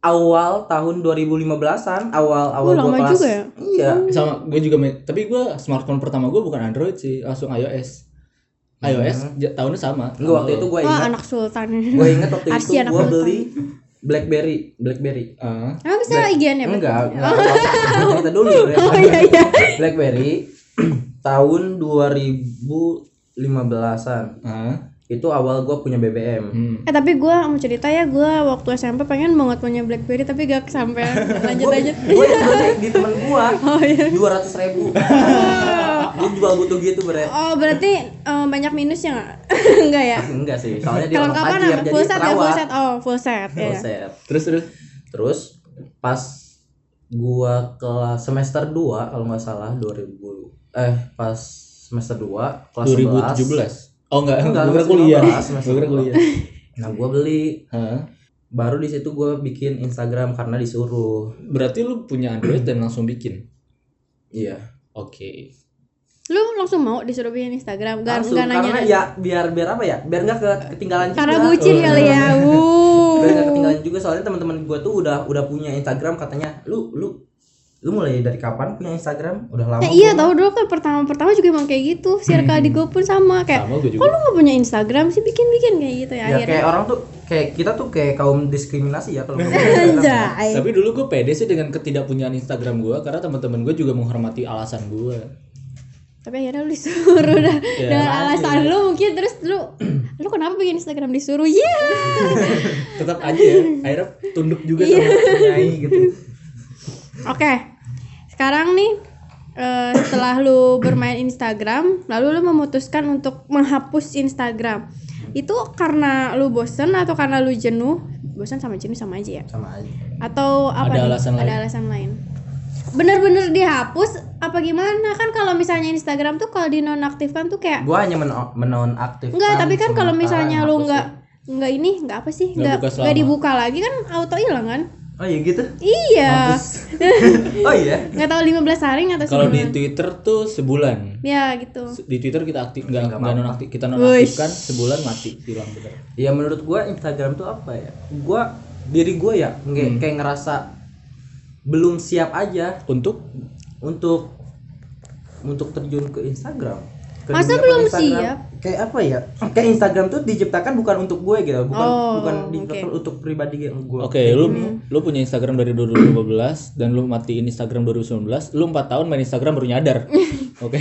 awal tahun 2015-an, awal-awal Oh, gua kelas. juga ya? Iya. Sama gue juga main, tapi gua smartphone pertama gua bukan Android sih, langsung iOS. iOS j- tahunnya sama. Enggak waktu itu gua Wah, ingat, anak sultan. gua ingat waktu <laughs> Arsi itu sultan. beli BlackBerry, BlackBerry. Ah, Emang bisa IGN <laughs> ya? Enggak, enggak. Gua cerita dulu. Bre. Oh iya iya. BlackBerry <clears throat> tahun 2015-an. ah, Itu awal gua punya BBM. hmm. Eh tapi gue mau cerita ya gue waktu SMP pengen banget punya BlackBerry tapi gak kesampaian. <laughs> Lanjut lanjut. gue di temen gua <laughs> Oh iya. dua ratus ribu <laughs> gue juga butuh gitu bre Oh berarti eh, banyak minusnya nggak? Enggak ya? enggak sih soalnya dia orang Kelengkapan tajir apa? jadi Full set ya full set. Oh full set ya. Full set. Terus terus terus pas gua kelas semester 2 kalau nggak salah 2000 eh pas semester 2 kelas 2017. Oh enggak, Enggak, masih kuliah. 15, semester Gua kira dua. kuliah. 11 nah gua beli Hah? baru di situ gua bikin Instagram karena disuruh Berarti lu punya Android dan langsung bikin. iya Oke. Lu langsung mau disuruh bikin Instagram? Gak, langsung gak nanya karena ya biar biar apa ya biar nggak ke- ketinggalan juga Karena bucin kali ya. Wuh. biar nggak ketinggalan juga soalnya teman-teman gua tuh udah udah punya Instagram katanya lu lu lu mulai dari kapan punya Instagram udah lama Eh, iya tahu dulu kan pertama-pertama juga emang kayak gitu. Circle di gue pun sama kayak Sama gue kok lu gak punya Instagram sih bikin-bikin kayak gitu ya, ya akhirnya. kayak orang tuh kayak kita tuh kayak kaum diskriminasi ya kalau <laughs> ya. Anjay. Tapi dulu gue pede sih dengan ketidakpunyaan Instagram gue karena teman-teman gue juga menghormati alasan gue. Tapi akhirnya lu disuruh dah <laughs> Ya, dengan alasan lu mungkin terus lu lu kenapa bikin Instagram disuruh? Iya. <laughs> Tetap aja ya, akhirnya tunduk juga sama nyai gitu. Oke. Sekarang nih eh, setelah lu bermain Instagram, lalu lu memutuskan untuk menghapus Instagram. Itu karena lu bosen atau karena lu jenuh? Bosen sama jenuh sama aja ya. sama aja Atau apa Ada nih? alasan Ada lain? alasan lain. Bener-bener dihapus apa gimana? Kan kalau misalnya Instagram tuh kalau dinonaktifkan tuh kayak gua hanya men- menonaktifkan Enggak, tapi kan kalau misalnya lu enggak enggak ini enggak apa sih? Nggak Enggak enggak dibuka lagi kan auto hilang kan? Oh iya gitu Iya. <laughs> oh iya Enggak tahu 15 hari atau Kalau di sebulan. Twitter tuh sebulan. Ya gitu. Di Twitter kita aktif nggak Nggak nonaktif kita nonaktifkan sebulan mati hilang bener. ya menurut gua Instagram tuh apa ya gua diri gua ya nggak Hmm. kayak ngerasa belum siap aja Untuk untuk untuk terjun ke Instagram Ke Masa belum Instagram. siap? Kayak apa ya kayak Instagram tuh diciptakan bukan untuk gue gitu bukan Oh, bukan diciptakan untuk pribadi yang gue Oke, lu lu punya Instagram dari 2015 dan lu matiin Instagram 2019, lu 4 tahun main Instagram baru nyadar. <laughs> Oke.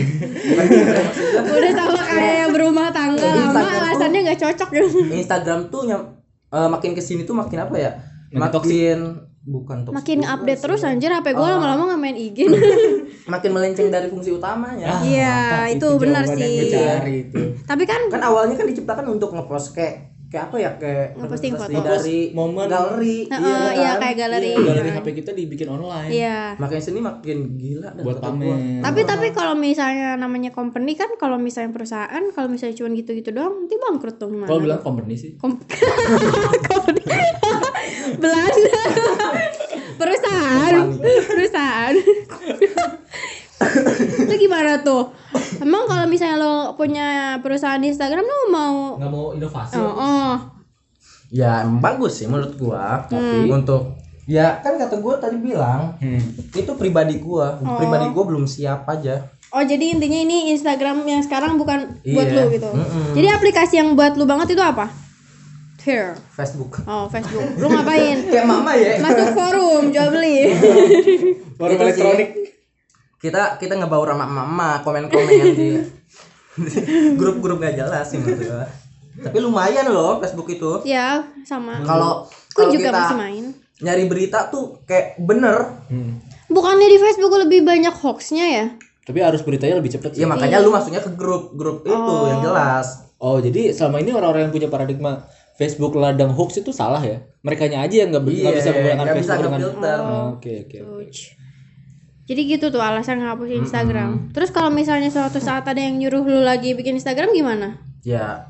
Udah sama kayak yang berumah tangga lama alasannya nggak cocok gitu. Instagram tuh nyam, eh, makin ke sini tuh makin apa ya Makin toxic. makin bukan toxic Makin update sih. terus anjir HP gue Ah. lama-lama nggak main IG. <laughs> makin melenceng dari fungsi utamanya Iya, mantap, itu benar jawaban yang sih. itu. Tapi kan kan awalnya kan diciptakan untuk ngepost kayak kayak apa ya kayak Ngeposting foto. dari Momen. galeri Heeh, iya, kan? kayak galeri. Iya, galeri Iya. HP kita dibikin online. iya. makin sini makin gila dah Buat pamer. Tapi tapi kalau misalnya namanya company kan kalau misalnya perusahaan kalau misalnya cuma gitu-gitu doang nanti bangkrut dong? Kalau bilang company sih. Kom- <laughs> company. Belanda. perusahaan. Perusahaan. Itu gimana tuh? Emang kalau misalnya lo punya perusahaan di Instagram lo mau Nggak mau inovasi. Oh, oh. ya emang bagus sih menurut gua tapi untuk ya kan kata gua tadi bilang Hmm. itu pribadi gua Oh. pribadi gua belum siap aja Oh jadi intinya ini Instagram yang sekarang bukan buat Iya. lu gitu. Mm-mm. Jadi aplikasi yang buat lu banget itu apa? Here. Facebook Oh Facebook. Lu ngapain? <laughs> kayak mama ya Masuk forum jual beli. <laughs> Forum Itu sih. elektronik. kita kita ngebaur sama mama komen-komen di <laughs> grup-grup gak jelas sih menurut gua tapi lumayan loh Facebook itu ya sama. kalau Aku kalau juga kita masih main. nyari berita tuh kayak bener Hmm. Bukannya di Facebook lebih banyak hoaxnya ya? Tapi harus beritanya lebih cepat sih. ya makanya lu masuknya ke grup grup itu yang jelas Oh, jadi selama ini orang-orang yang punya paradigma Facebook ladang hoax itu salah ya? Merekanya aja yang nggak Iya, bisa menggunakan nggak bisa Facebook dengan ngefilter. Oh, Oke, oke. Jadi gitu tuh alasan ngapus Instagram. Terus kalau misalnya suatu saat ada yang nyuruh lu lagi bikin Instagram gimana? ya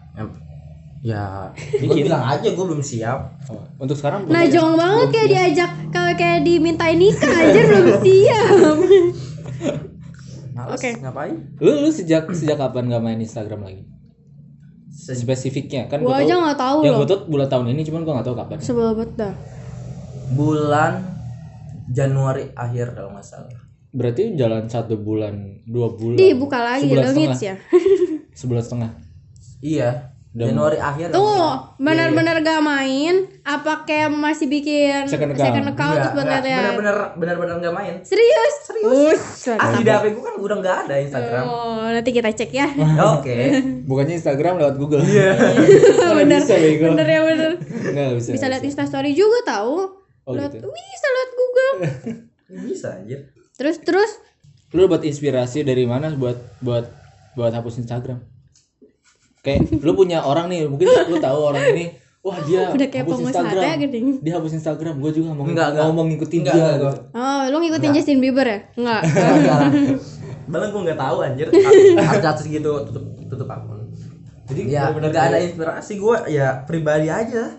ya <laughs> gue Bikin. bilang aja gue belum siap Oh, untuk sekarang belum Nah, jong banget kayak diajak kalau kayak dimintain nikah aja belum <laughs> siap. <laughs> Oke. ngapain Lu lu sejak sejak kapan nggak main Instagram lagi? Spesifiknya kan Gua gua aja tahu- nggak tahu Yang loh. gue tahu bulan tahun ini cuman gua nggak tahu kapan. Sebel banget dah. bulan Januari akhir kalau nggak salah Berarti jalan satu bulan, dua bulan. Dibuka lagi Sebulan setengah. ya. <laughs> Sebulan setengah. iya Januari akhir Tuh, benar-benar gak main apa kayak masih bikin Second account. second account terus buat lihat bener-bener bener-bener nggak main Serius? Serius. asli di HP gue kan udah nggak ada Instagram Oh, nanti kita cek ya. <laughs> oke Bukannya Instagram lewat Google. Iya. <laughs> Mana bener. bisa. Bener ya bener. Nggak bisa. Bisa lihat Insta story juga tahu. Oh, Lihat- gitu. Bisa lihat Google. <laughs> bisa aja Terus terus Lu dapat inspirasi dari mana buat buat buat hapus Instagram? Kayak lu punya orang nih, mungkin lu tahu orang ini, wah dia udah kayak hapus Instagram. ya. Dia hapus Instagram, gue juga mau Enggak, enggak. mau ngikutin Enggak, dia. enggak, enggak. Oh, lu ngikutin Justin Bieber ya? Enggak. Malah gue nggak tahu anjir artis gitu tutup tutup akun Jadi ya benar-benar nggak ada inspirasi gue ya pribadi aja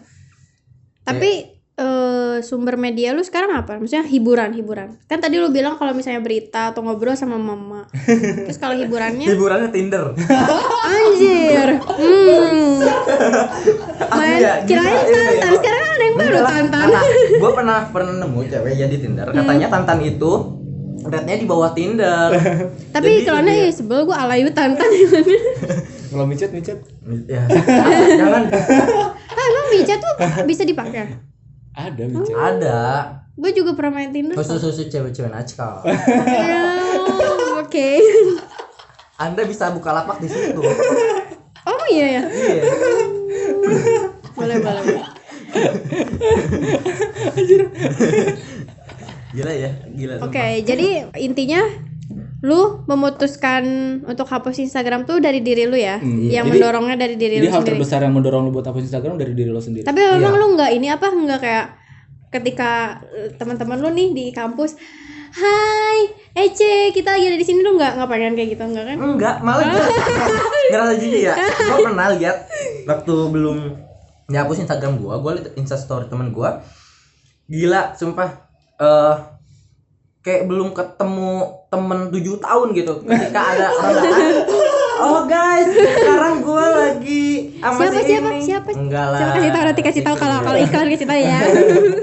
Tapi eh, sumber media lu sekarang apa? Maksudnya hiburan, hiburan. Kan tadi lu bilang kalau misalnya berita atau ngobrol sama mama. <laughs> Terus kalau hiburannya hiburannya Tinder anjir. Hmm. Main ya, kirain gila, iya, tantan. iya. Sekarang kan ada yang baru tantan. gue pernah pernah nemu cewek ya di Tinder katanya tantan itu rate-nya di bawah Tinder <laughs> Tapi iklannya ya sebel gua alayu tantan. <laughs> Kalau micet micet ya jangan ah, emang micet tuh bisa dipakai? Ada micet. ada Gue juga pernah main Tinder. khusus khusus cewek-cewek nakal <laughs> Ya, Oke. anda bisa buka lapak di situ Oh iya ya. iya Boleh boleh. gila ya gila Oke, jadi intinya lu memutuskan untuk hapus Instagram tuh dari diri lu ya, Hmm, yang jadi- mendorongnya dari diri Jadi lu hal sendiri. terbesar yang mendorong lu buat hapus Instagram dari diri lo sendiri. Tapi memang lu nggak ini apa nggak kayak ketika eh, teman-teman lu nih di kampus, Hai, Ece, kita lagi ada di sini lu nggak nggak pengen kayak gitu nggak kan? enggak malah <laughs> gue ngerasa jijik ya gue pernah lihat waktu belum dihapus Instagram gue gue liat instastory temen gue gila sumpah eh kayak belum ketemu temen tujuh tahun gitu ketika ada orang oh guys sekarang gue lagi sama Siapa si siapa ini." siapa? enggak lah Siapa kasih tahu nanti kasih tahu kalau kalau iklan kasih tahu ya.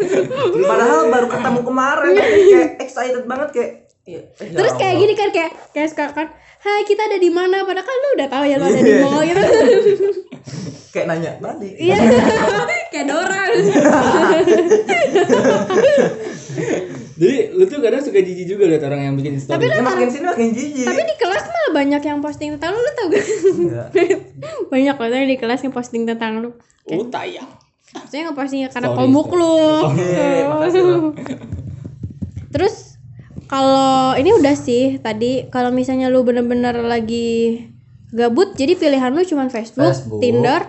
<laughs> padahal baru ketemu kemarin kayak excited banget kayak ya, ya Terus kayak gini kan kayak kayak suka kan, Hai kita ada di mana? Padahal kan lu udah tahu ya lu ada di Iya. mall gitu. <laughs> kayak nanya tadi Iya. <laughs> kayak Dora. Jadi lu tuh kadang suka jijik juga lihat orang yang bikin story. Ya, makin sini makin jijik Tapi di kelas malah banyak yang posting tentang lu, lu tau gak? Enggak. <laughs> banyak loh tapi di kelas yang posting tentang lu. oh tayang. Maksudnya ngepostingnya karena Story, komuk lu. <laughs> Terus kalau ini udah sih tadi kalau misalnya lu bener-bener lagi gabut jadi pilihan lu cuma Facebook, Facebook. Tinder,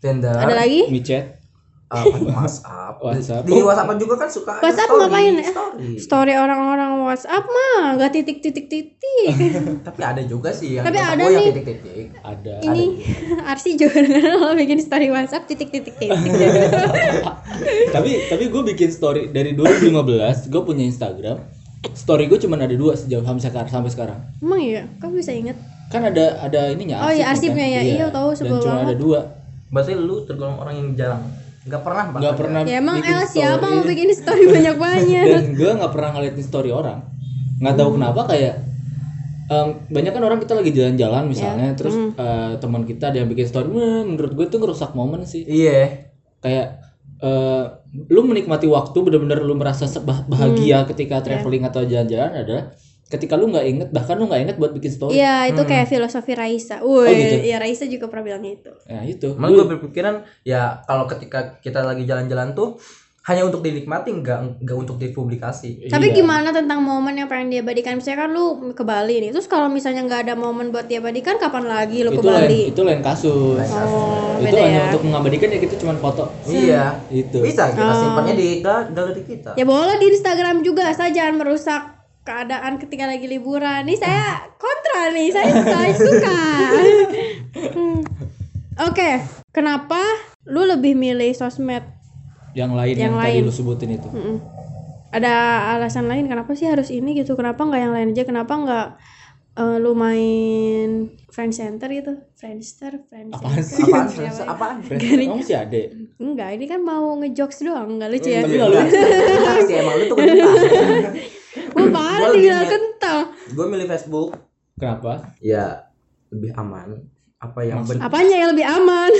Tinder ada lagi? micet WhatsApp. WhatsApp. Di WhatsApp juga kan suka ada WhatsApp story, ngapain ya? Story. Story orang-orang WhatsApp mah nggak titik-titik-titik. <laughs> Tapi ada juga sih yang Tapi ada yang nih. titik-titik. ada Ini <laughs> Arsi juga kalau bikin story WhatsApp titik-titik-titik. <laughs> tapi tapi gue bikin story dari 2015 gue punya Instagram story gue cuma ada dua sejauh sampai sekarang sampai sekarang Emang iya? Kok bisa inget? kan ada ada ininya Oh, iya, arsipnya kan? ya. Iya, tahu, dan sebel cuma ada dua Berarti lu tergolong orang yang jarang. Nggak pernah bahkan nggak pernah Ya emang bikin El siapa story. mau bikin story banyak-banyak? dan gue nggak pernah ngeliatin story orang nggak tahu kenapa kayak em, banyak kan orang kita lagi jalan-jalan misalnya Ya. terus Hmm. eh, teman kita yang bikin story "Wah, menurut gue tuh ngerusak momen sih Iya. kayak eh, lu menikmati waktu bener-bener lu merasa se- bah- Hmm. bahagia ketika Ya. traveling atau jalan-jalan adalah ketika lu nggak inget bahkan lu nggak inget buat bikin story Iya, itu kayak filosofi Raisa. Woi, Oh, gitu? iya Raisa juga pernah bilang itu. ya itu Malah gue berpikiran ya kalau ketika kita lagi jalan-jalan tuh hanya untuk dinikmati nggak nggak untuk dipublikasi. Tapi Iya. gimana tentang momen yang pengen diabadikan? Misalnya kan lu ke Bali nih. Terus kalau misalnya nggak ada momen buat diabadikan, kapan lagi lu ke itu Bali? lain itu lain kasus Lain kasus. Oh, itu beda hanya ya. untuk mengabadikan ya kita cuma foto Iya. itu Bisa kita Oh. simpannya di gal- galeri kita. Ya boleh di Instagram juga, asal jangan merusak keadaan ketika lagi liburan. Nih saya kontra nih, saya, saya suka. Hmm. Oke, kenapa lu lebih milih sosmed? yang lain yang, Yang tadi lain. lu sebutin itu Mm-mm. Ada alasan lain kenapa sih harus ini gitu? Kenapa nggak yang lain aja? Kenapa nggak eh, lu main friend center gitu? Friendster, friend Apaan center. sih? Apaan? Apa Friends? ya? Apaan? Kamu sih ada Enggak, ini kan mau ngejokes doang, nggak lucu ya. tapi nggak lucu. Kental sih emang lu tuh. <laughs> Wah parah milih- kental. Gue milih Facebook kenapa ya lebih aman. Apa yang ben- Apanya yang lebih aman?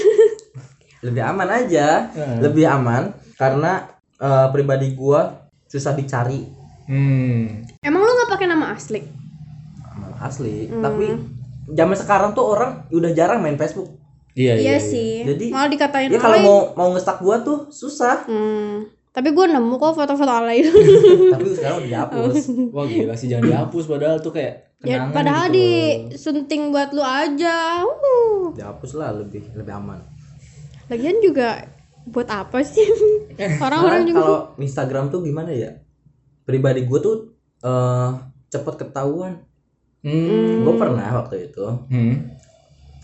<laughs> lebih aman aja, Hmm. lebih aman karena eh, pribadi gua susah dicari hmm Emang lu nggak pakai nama asli? aman asli. Hmm. Tapi zaman sekarang tuh orang udah jarang main Facebook. iya Iya, iya, sih. Jadi, Malah dikatain Ya kalau mau mau ngestak gua tuh susah. Hmm. Tapi gue nemu kok foto-foto alay itu. <laughs> Tapi <laughs> sekarang udah dihapus. wah gila sih jangan dihapus padahal tuh kayak ya, kenangan padahal gitu di loh. sunting buat lu aja. Uh. dihapus lah lebih lebih aman. Lagian juga buat apa sih? <laughs> Orang-orang juga kalau Instagram tuh gimana ya? Pribadi gua tuh eh cepet ketahuan. hmm. Gue pernah waktu itu hmm.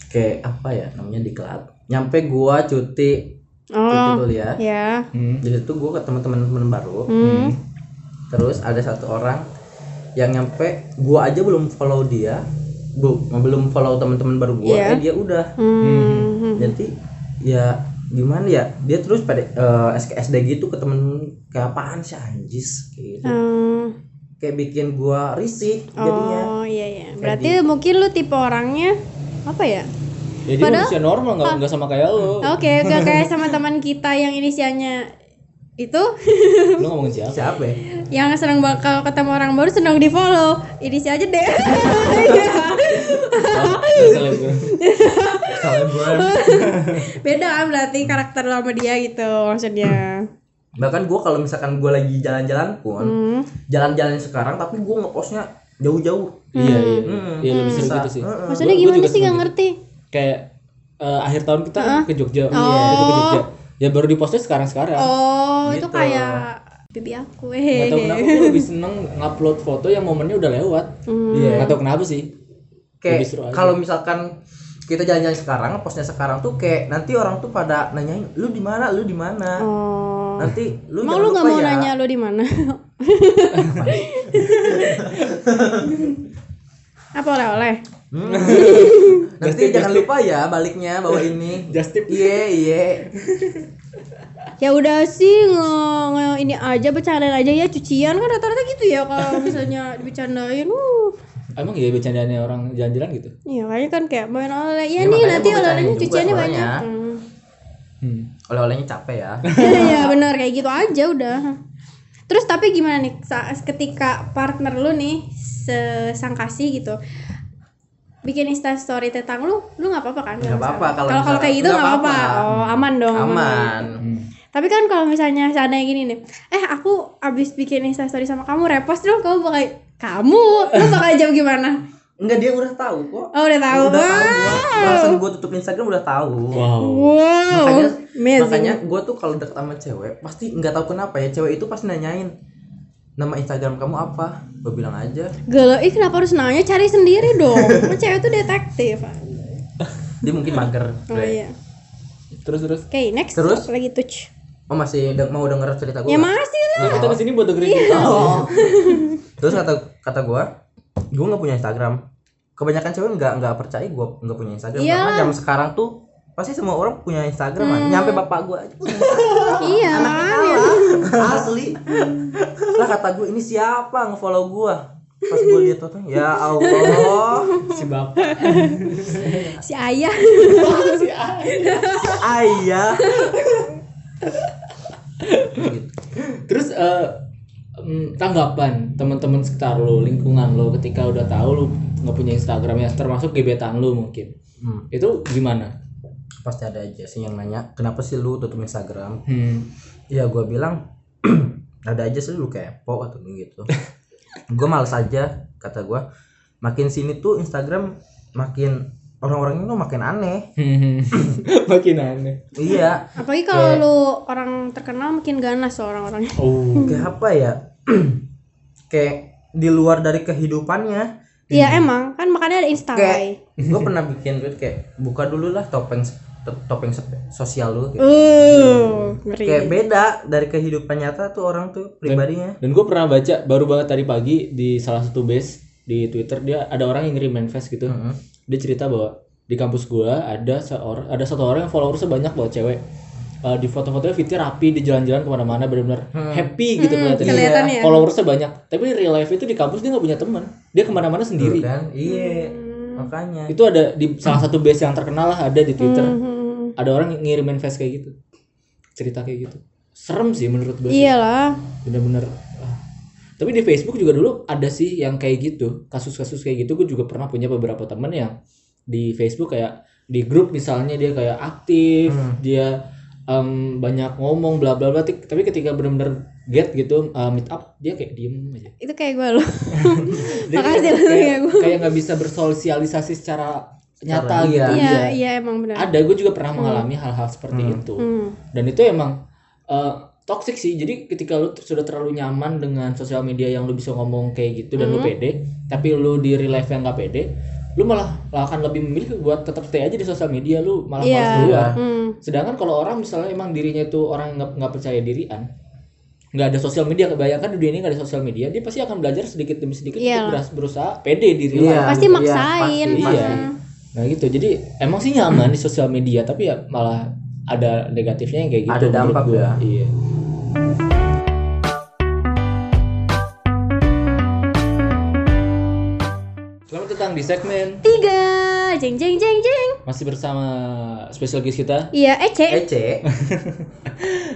kayak apa ya namanya di klub. Nyampe gua cuti cuti Oh, kuliah. ya. Hmm. Di situ gua ketemu teman-teman baru. Hmm. Terus ada satu orang yang nyampe gua aja belum follow dia. Bu, belum follow teman-teman baru gua, Iya. eh dia udah. Hmm. Jadi ya gimana ya? Dia terus pada eh, SKSD gitu ke temen kayak apaan sih anjis kayak gitu. Hmm. Kayak bikin gua risih jadinya. Oh iya iya. Berarti mungkin lu tipe orangnya apa ya? Jadi Padahal- manusia normal nggak nggak sama kayak lo Oke, gak <laughs> kayak sama teman kita yang inisialnya itu lu ngomongin siapa Siapa ya? yang senang bakal ketemu orang baru senang di follow inisial aja deh. Selebgram. beda kan berarti karakter lo sama dia gitu maksudnya Bahkan gua kalau misalkan gua lagi jalan-jalan pun, hmm. jalan-jalan sekarang tapi gua ngepostnya jauh-jauh. iya iya Hmm. iya lebih sering Bisa. gitu sih maksudnya gimana sih gak gitu. ngerti kayak eh, akhir tahun kita ke Jogja Oh. Itu ke Jogja ya baru diposting sekarang sekarang oh itu Gitu. kayak bibi aku nggak tahu kenapa gue lebih seneng ngupload foto yang momennya udah lewat Hmm. Iya. nggak tahu kenapa sih kayak kalau misalkan kita jalan-jalan sekarang postnya sekarang tuh kayak nanti orang tuh pada nanyain lu di mana lu di mana oh nanti lu jangan lu gak lupa mau ya. nanya lu di mana? <laughs> Apa oleh-oleh? Hmm. nanti Just tip, jangan just lupa ya baliknya bawa ini just tip iya iya Ya udah sih nge, nge- ini aja bercandain aja ya cucian kan rata-rata gitu ya kalau misalnya dibicarain. Uh. emang iya bercandanya orang jalan-jalan gitu Iya kayaknya kan kayak main oleh. Ya, Ya, nih makanya nanti oleh-olehnya bercandain juga cuciannya banyak. Hmm. hmm. oleh-olehnya capek ya <laughs> Iya benar kayak gitu aja udah. Terus tapi gimana nih saat ketika partner lu nih sesang kasih gitu bikin insta story tentang lu, lu nggak apa-apa kan? Nggak apa-apa, kalau kalau kayak gitu nggak apa-apa. Oh aman dong. aman Hmm. Tapi kan kalau misalnya seandainya gini nih, eh aku abis bikin instastory sama kamu, repost dong, kamu bakal kamu, lu bakal jawab gimana? Enggak dia udah tahu kok. Oh udah tahu. Udah tahu gua. Langsung gua tutup Instagram udah tahu. Wow. Wow. Makanya Amazing. makanya gua tuh kalau deket sama cewek pasti nggak tahu kenapa ya cewek itu pasti nanyain nama Instagram kamu apa? Gua bilang aja. Galau, ih kenapa harus nanya? Cari sendiri dong. <laughs> Cewek tuh detektif. Dia mungkin mager. Oh Bre. iya. Terus terus. Oke, next. Terus? Apa lagi touch. Oh masih de- mau denger cerita gua? Ya masih lah. Nah, kita ke sini buat dengerin cerita. Oh. <laughs> Terus kata kata gua, gua nggak punya Instagram. Kebanyakan cewek nggak nggak percaya gua nggak punya Instagram Iya. karena zaman sekarang tuh pasti semua orang punya Instagram kan. Nyampe bapak gua aja punya <laughs> Iya. ya. asli. lah kata gua ini siapa ngefollow gua? Pas gua lihat tuh ya Allah, Si bapak. <laughs> Si ayah. si ayah. ayah. Terus eh, mm, tanggapan teman-teman sekitar lo, lingkungan lo ketika udah tahu lo nggak punya Instagram ya, termasuk gebetan lo mungkin. Hmm, Itu gimana? Pasti ada aja sih yang nanya, kenapa sih lu tutup Instagram? Hmm. Ya gua bilang <clears throat> ada aja sih lu kepo atau gitu. <laughs> gua males aja kata gua. Makin sini tuh Instagram makin orang-orangnya tuh makin aneh. <laughs> Makin aneh. Iya, Apalagi kalau lu orang terkenal makin ganas orang-orangnya. Oh. kayak apa ya? <clears throat> kayak di luar dari kehidupannya. Iya emang kan makanya ada Insta Kayak gua pernah bikin tweet kayak buka dulu lah topeng topeng sosial lu gitu. Uh, ngeri. Kayak beda dari kehidupan nyata tuh orang tuh pribadinya. Dan gue pernah baca baru banget tadi pagi di salah satu base di Twitter dia ada orang yang ngirim manifest gitu. Mm-mm. Dia cerita bahwa di kampus gua ada seorang ada satu orang yang followersnya banyak banget cewek. Eh, di foto-fotonya fitnya rapi di jalan-jalan ke mana-mana benar-benar happy gitu Hmm, kelihatannya. kelihatan ya. Followersnya banyak. Tapi di real life itu di kampus dia nggak punya teman. Dia ke mana-mana sendiri. Tuh kan? Iya. Hmm. Makanya. Itu ada di salah satu base yang terkenal lah ada di Twitter. Hmm. Ada orang yang ngirim manifest kayak gitu. Cerita kayak gitu. Serem sih menurut gue. Iyalah. bener-bener ah. tapi di Facebook juga dulu ada sih yang kayak gitu kasus-kasus kayak gitu gue juga pernah punya beberapa temen yang di Facebook kayak di grup misalnya dia kayak aktif Hmm. dia em, banyak ngomong bla bla bla tapi ketika bener-bener get gitu uh, meet up dia kayak diem aja Itu kayak gue loh. <laughs> Makasih kayak- kayak nggak bisa bersosialisasi secara nyata Secara- gitu iya. Iya, iya emang benar. ada gue juga pernah mengalami hal-hal seperti Hmm. itu Hmm. dan itu emang eh, toxic sih jadi ketika lu sudah terlalu nyaman dengan sosial media yang lu bisa ngomong kayak gitu dan lu Hmm. pede tapi lu di real life yang nggak pede lu malah malah akan lebih memilih buat tetap stay aja di sosial media lu malah Iya. malas keluar Hmm. sedangkan kalau orang misalnya emang dirinya itu orang nggak nggak percaya dirian nggak ada sosial media kebayangkan di dunia ini nggak ada sosial media dia pasti akan belajar sedikit demi sedikit Iya. untuk berusaha pede di real Iya. life Pasti iya, maksain. pasti, Iya. Nah gitu, jadi emang sih nyaman di sosial media, tapi ya malah ada negatifnya yang kayak gitu. Ada dampak gua. ya. Iya. Selamat datang di segmen Tiga. Jeng jeng jeng jeng. masih bersama special guest kita. Iya, Ece. Ece. <laughs>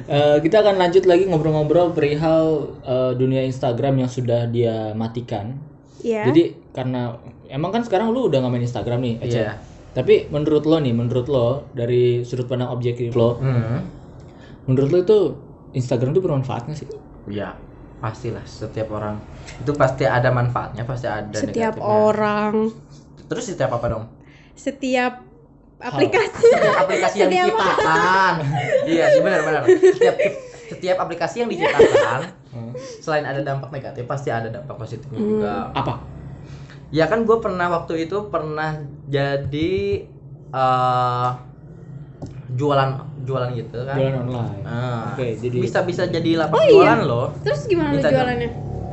Eh, kita akan lanjut lagi ngobrol-ngobrol perihal eh, dunia Instagram yang sudah dia matikan. Iya. Jadi karena emang kan sekarang lu udah nggak main Instagram nih, Ece. Iya. Tapi menurut lo nih, menurut lo dari sudut pandang objektif lo, Hmm. menurut lo itu Instagram tuh bermanfaat nggak sih? Ya, pastilah setiap orang itu pasti ada manfaatnya, pasti ada Setiap negatifnya. orang, Terus setiap apa dong? setiap aplikasi. Setiap aplikasi yang Setiap- diciptakan. iya sih benar-benar. Setiap setiap aplikasi yang diciptakan selain ada dampak negatif pasti ada dampak positifnya Hmm. juga. Apa? Ya kan gue pernah waktu itu pernah jadi eh jualan jualan gitu kan. Jualan online. Ah, Oke, jadi bisa bisa jadi lapak Oh, iya. jualan loh. Terus gimana Instagram. jualannya?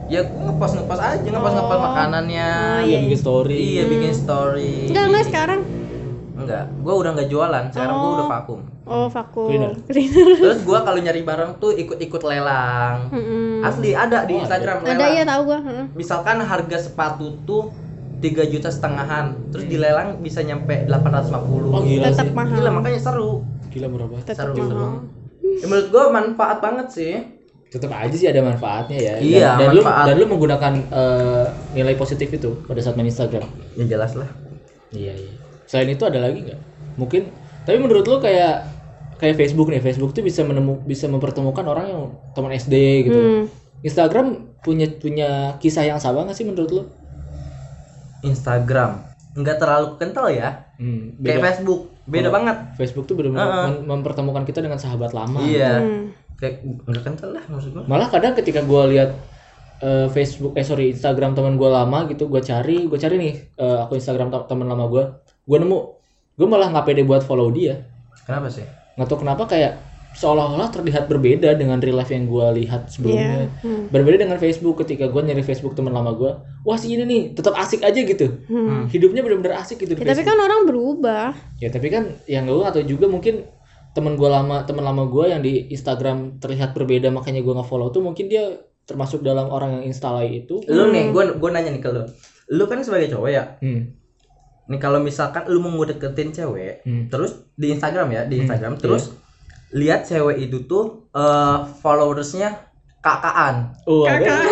Ya gue ngepost ngepost aja ngepost ngepost Oh. makanannya. Oh, iya bikin story. Iya bikin story. Enggak, enggak sekarang. Enggak, gue udah nggak jualan. Sekarang gue Oh. udah vakum. Oh, vakum. Cleaner. Cleaner. <laughs> Terus gue kalau nyari barang tuh ikut-ikut lelang. Mm-mm. Asli ada di Oh, Instagram Ada lelang. ya tahu gua. heeh. Misalkan harga sepatu tuh 3 juta setengahan, terus dilelang bisa nyampe 850. Oh gila Tetap sih. mahal. Gila makanya seru. Gila murah banget. Tetap Seru, mahal. Ya, menurut gue manfaat banget sih. Tetap aja sih ada manfaatnya ya. Dan- Iya, dan, manfaat. lu dan lu menggunakan eh, nilai positif itu pada saat main Instagram. Ya jelas lah. Iya, iya. Selain itu ada lagi nggak? Mungkin tapi menurut lu kayak kayak Facebook nih Facebook tuh bisa menemu bisa mempertemukan orang yang teman SD gitu. Hmm. Instagram punya punya kisah yang sama nggak sih menurut lo Instagram. Nggak terlalu kental ya. Hmm, kayak beda. Facebook. Beda Kalau- banget. Facebook tuh benar-benar Heeh. mem- mempertemukan kita dengan sahabat lama. Iya. Hmm. kayak nggak kental lah maksud gua. Malah kadang ketika gue lihat eh, Facebook eh sorry Instagram teman gue lama gitu gue cari gue cari nih eh, aku Instagram te- teman lama gue gue nemu gue malah nggak pede buat follow dia kenapa sih nggak tahu kenapa kayak seolah-olah terlihat berbeda dengan real life yang gue lihat sebelumnya Iya. Hmm. berbeda dengan Facebook ketika gue nyari Facebook teman lama gue wah si ini nih tetap asik aja gitu Hmm. hidupnya benar-benar asik gitu Ya, tapi Facebook kan orang berubah. ya tapi kan yang gue atau juga mungkin teman gue lama teman lama gue yang di Instagram terlihat berbeda makanya gue nggak follow tuh mungkin dia termasuk dalam orang yang instalai itu lu nih gua gua nanya nih ke lu lu kan sebagai cowok ya hmm. Nih kalau misalkan lu mau deketin cewek Hmm. terus di Instagram ya di Hmm, Instagram terus lihat cewek itu tuh eh, followersnya kakaan oh ada.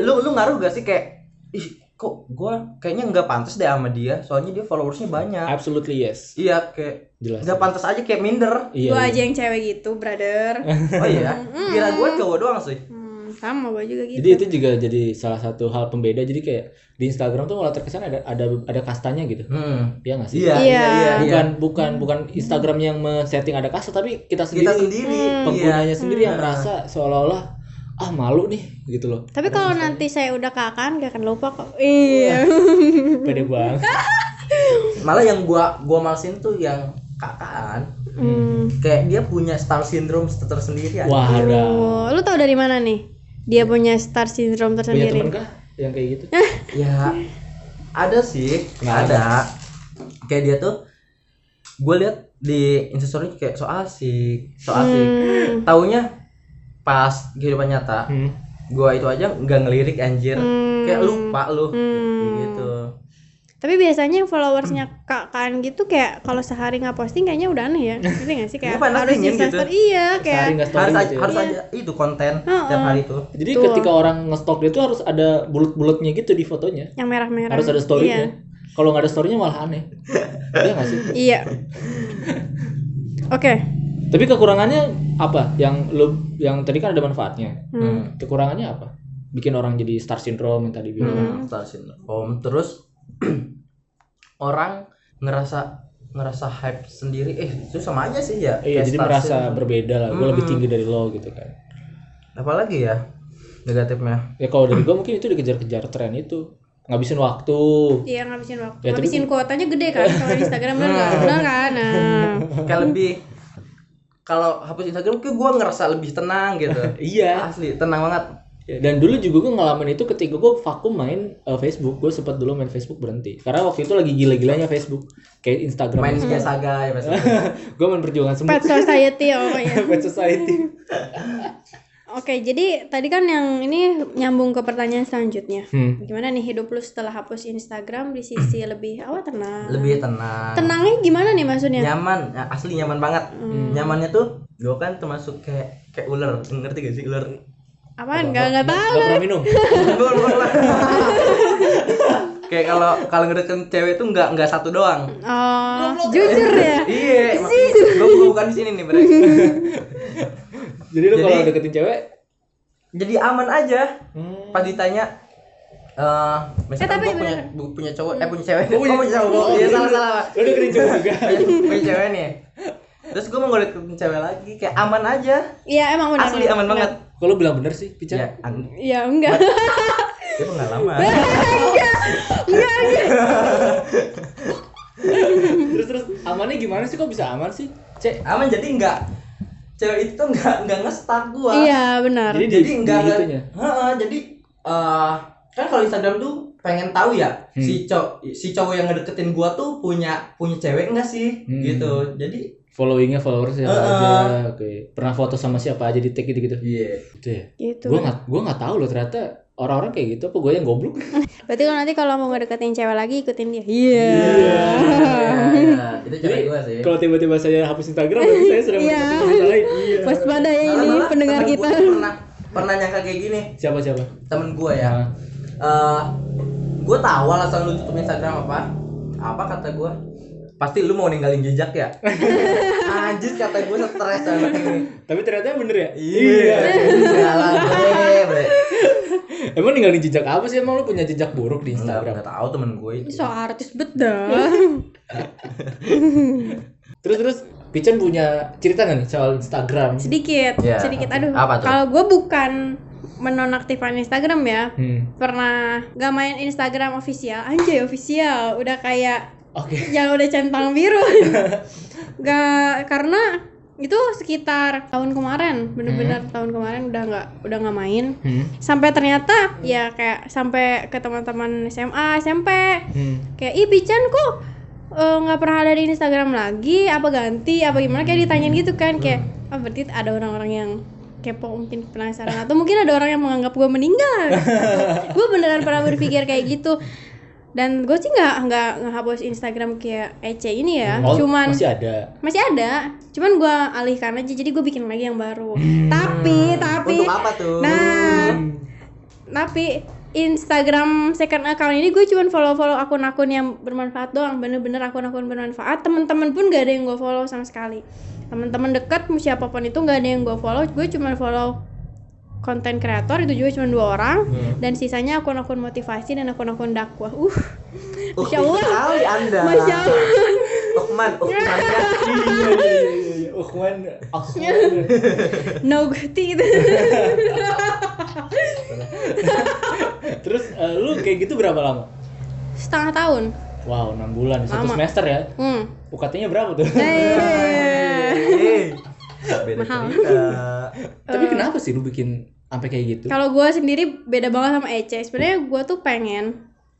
Lu lu ngaruh gak sih kayak ih kok gua kayaknya nggak pantas deh sama dia soalnya dia followersnya banyak. Absolutely yes. Iya kayak jelas nggak pantas aja kayak minder. Iya, Gua iya. aja yang cewek gitu, brother. oh iya? Kira gua cowok doang sih. Hmm, sama gua juga gitu. jadi itu juga jadi salah satu hal pembeda jadi kayak di Instagram tuh malah terkesan ada ada ada kastanya gitu hmm. Iya nggak sih iya Iya. iya iya, iya. bukan bukan bukan Instagram yang men-setting ada kasta tapi kita sendiri kita sendiri iya. penggunanya sendiri yang merasa seolah-olah ah malu nih gitu loh Tapi kalau nanti saya udah kakan gak akan lupa kok. Iya. <laughs> pede banget <laughs> malah yang gua gua malesin tuh yang kakaan Hmm. kayak dia punya star syndrome tersendiri aja. wah ada lu tau dari mana nih? Dia punya star syndrome punya tersendiri. temen kah yang kayak gitu <laughs> ya ada sih Nggak ada kayak dia tuh gue lihat di instastory kayak so asik so asik Hmm. taunya pas kehidupan nyata hmm. gua itu aja nggak ngelirik anjir Hmm. kayak lupa lu Hmm. Gitu Tapi biasanya yang followersnya kakan gitu kayak kalau sehari nggak posting kayaknya udah aneh ya. <laughs> Ngerti gak sih kayak Iya, harus gitu. story. Iya, sehari kayak nggak story harus gitu aja, ya. harus Iya. aja itu konten Heeh. tiap hari itu jadi Betul. ketika orang nge-stalk dia tuh harus ada bulut-bulutnya gitu di fotonya yang merah-merah. harus ada storynya Iya. kalau nggak ada storynya malah aneh <laughs> iya nggak sih Iya. <laughs> Oke. tapi kekurangannya apa yang lu yang tadi kan ada manfaatnya Hmm. kekurangannya apa bikin orang jadi star syndrome yang tadi bilang hmm. star syndrome terus <clears throat> orang ngerasa ngerasa hype sendiri eh itu sama aja sih ya iya jadi merasa syndrome. berbeda lah gue lebih Hmm. tinggi dari lo gitu kan apalagi ya negatifnya ya kalau dari gue mungkin itu dikejar-kejar tren itu ngabisin waktu Iya ngabisin waktu. Ya, tapi- ngabisin kuotanya gede kan kalau Instagram benar nggak? Benar <laughs> kan? Nah. kayak lebih kalau hapus Instagram kayak gue ngerasa lebih tenang gitu <laughs> iya asli tenang banget Ya, dan dulu juga gue ngalamin itu ketika gue vakum main eh, Facebook gue sempat dulu main Facebook berhenti karena waktu itu lagi gila-gilanya Facebook kayak Instagram main Mia Saga ya <laughs> gue main perjuangan semut Pet Society oh ya. <laughs> Pet Society Oke, jadi tadi kan yang ini nyambung ke pertanyaan selanjutnya. hmm. Gimana nih hidup lu setelah hapus Instagram di sisi <clears throat> lebih apa tenang? lebih tenang Tenangnya gimana nih maksudnya? nyaman ya, asli nyaman banget Hmm. nyamannya tuh gue kan termasuk kayak kayak ular ngerti gak sih ular Apaan? Gak nggak tahu. Gak pernah minum. Bukan, bukan ular. kayak kalau kalau ngedeketin cewek tuh nggak nggak satu doang. Oh, jujur ya. <laughs> iya gue bukan di sini nih bre. <laughs> Jadi lu kalau deketin cewek? Jadi aman aja. Hmm. pas ditanya eh misalkan tapi gue punya punya cowok eh punya cewek. Oh, punya- oh, punya cowok. iya iya. salah salah. Lu deketin cewek juga. Punya, <laughs> punya cewek nih. Terus gue mau ngedeketin cewek lagi kayak aman aja. Iya emang benar. asli aman. banget kalau bilang bener sih Pica? Ya an- Iya enggak. <laughs> dia pengalaman. Terus terus amannya gimana sih? Kok bisa aman sih? Cek aman jadi nggak cewek itu tuh nggak nggak ngestak gua. Iya benar. jadi jadi di, enggak di gitunya Heeh, jadi eh kan kalau Instagram tuh pengen tahu ya Hmm. si cowok si cowok yang ngedeketin gua tuh punya punya cewek enggak sih? Hmm. gitu. Jadi followingnya followers siapa Heeh. aja oke. Pernah foto sama siapa aja di tag gitu gitu iya. Gitu ya? Gitu. gue nggak gue nggak tahu loh ternyata orang-orang kayak gitu apa gue yang goblok? <laughs> Berarti kalau nanti kalau mau ngedeketin cewek lagi ikutin dia. Iya. Iya, itu cewek Jadi, gua sih. kalau tiba-tiba saya hapus Instagram berarti saya Iya. mendekati wanita lain. Iya. Waspada ya ini malah pendengar temen kita. pernah pernah nyangka kayak gini. Siapa siapa? Temen gua ya. Nah, eh gue tahu alasan lu tutup Instagram apa? Apa kata gua pasti lu mau ninggalin jejak ya <laughs> Anjir kata gue stres anak ini. Tapi ternyata bener ya? Iya. Jalan bre, bre. Emang ninggalin jejak apa sih? Emang lu punya jejak buruk di Instagram? enggak tahu temen gue itu. so artis bet dah <laughs> Terus terus Pican punya cerita nggak nih soal Instagram? sedikit Ya. sedikit aduh kalau gue bukan menonaktifkan Instagram ya Hmm. pernah gak main Instagram official anjay official udah kayak Oke. yang udah centang biru. <laughs> Gak karena itu sekitar tahun kemarin bener-bener tahun kemarin udah nggak udah nggak main. Hmm. sampai ternyata ya kayak sampai ke teman-teman SMA SMP Hmm. kayak ih Pican kok eh, nggak pernah ada di Instagram lagi? Apa ganti? Apa gimana? Kayak ditanyain gitu kan kayak oh berarti ada orang-orang yang kepo mungkin penasaran. Atau mungkin ada orang yang menganggap gue meninggal. <laughs> Gue beneran pernah berpikir kayak gitu dan gue sih nggak nggak ngehapus Instagram kayak Ece ini ya. Oh, cuman masih ada. masih ada. Cuman gue alihkan aja. Jadi gue bikin lagi yang baru. Tapi tapi Untuk apa tuh? nah tapi Instagram second account ini gue cuman follow-follow akun-akun yang bermanfaat doang. Bener-bener akun-akun bermanfaat. Temen-temen pun gak ada yang gue follow sama sekali. Teman-teman dekat siapa pun itu gak ada yang gue follow. Gue cuma follow konten kreator itu juga cuma dua orang dan sisanya akun-akun motivasi dan akun-akun dakwah uh Uh, <laughs> Masya Allah. sekali Anda. masya Allah Ukman, Ukman. Ukhwan, no itu <laughs> Terus eh, lu kayak gitu berapa lama? setengah tahun Wow, 6 bulan, satu Lama. semester ya. hmm. UKT-nya berapa tuh? Eh. Eh, Beda Mahal. cerita. Tapi kenapa sih lu bikin sampai kayak gitu? Kalau gue sendiri beda banget sama Ece. Sebenarnya gue tuh pengen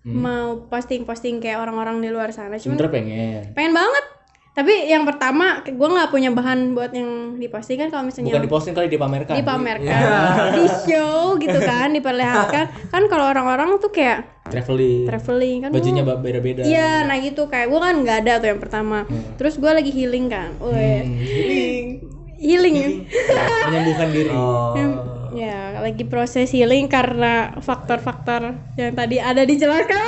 Hmm. mau posting-posting kayak orang-orang di luar sana. Cuman Sebenernya pengen. pengen banget. Tapi yang pertama gue nggak punya bahan buat yang diposting kan kalau misalnya Bukan diposting kali dipamerkan. dipamerkan, di show gitu kan, diperlihatkan. Kan kalau orang-orang tuh kayak Traveling. traveling kan. Bajunya oh, beda-beda. Iya, nah gitu kayak gue kan nggak ada tuh yang pertama. Terus gue lagi healing kan, Weh, Hmm, healing. healing ya. Menyembuhkan diri. Oh. Ya, lagi proses healing karena faktor-faktor yang tadi ada dijelaskan.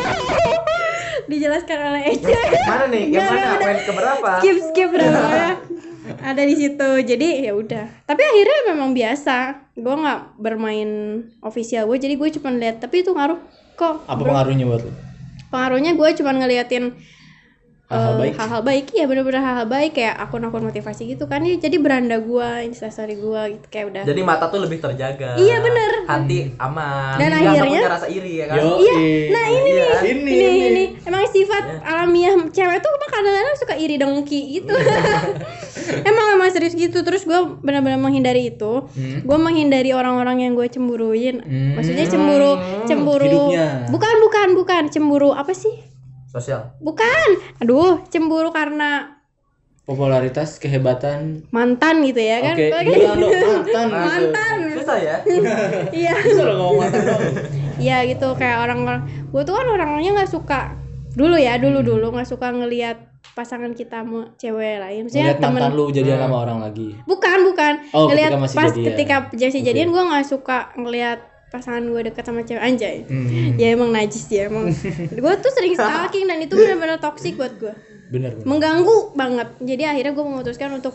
<laughs> dijelaskan oleh Eja. Mana nih? Yang mana? Poin keberapa? Skip skip udah pokoknya. <laughs> Ada di situ. Jadi ya udah. Tapi akhirnya memang biasa. Gue nggak bermain official gue. Jadi gue cuma lihat. Tapi itu ngaruh kok. Apa pengaruhnya buat lu? Pengaruhnya gue cuma ngeliatin Hal-hal eh, baik. hal-hal baik ya bener-bener hal-hal baik kayak akun-akun motivasi gitu kan ya jadi beranda gue instastory gue gitu kayak udah Jadi mata tuh lebih terjaga. Iya, bener. Hati aman. Dan akhirnya- punya rasa iri ya kan? Yo, Iya, nah ini Iya. nih, Ini, ini, ini. ini, emang sifat alamiah cewek tuh emang kadang-kadang suka iri dengki gitu. <laughs> emang emang serius gitu. Terus gue benar-benar menghindari itu. Hmm. Gue menghindari orang-orang yang gue cemburuin. Hmm. Maksudnya cemburu, cemburu. hidupnya. Bukan, bukan, bukan cemburu apa sih? Sosial. Bukan. Aduh, cemburu karena Popularitas, kehebatan. mantan gitu ya kan? Oke, gila lo mantan. Mantan. Susah ya? <laughs> Iya. Bisa lo ngomong mantan dong. Iya gitu kayak orang-orang gue tuh kan orangnya nggak suka dulu ya dulu Hmm. dulu nggak suka ngelihat pasangan kita sama cewek lain maksudnya Lihat temen mantan lu jadian sama orang lagi. bukan bukan Oh, ngelihat ketika masih pas jadian. ketika masih Oke. jadian gue nggak suka ngelihat pasangan gue deket sama cewek anjay Hmm. ya emang najis ya emang <laughs> gue tuh sering stalking dan itu benar-benar toksik buat gue Bener bener. mengganggu banget jadi akhirnya gue memutuskan untuk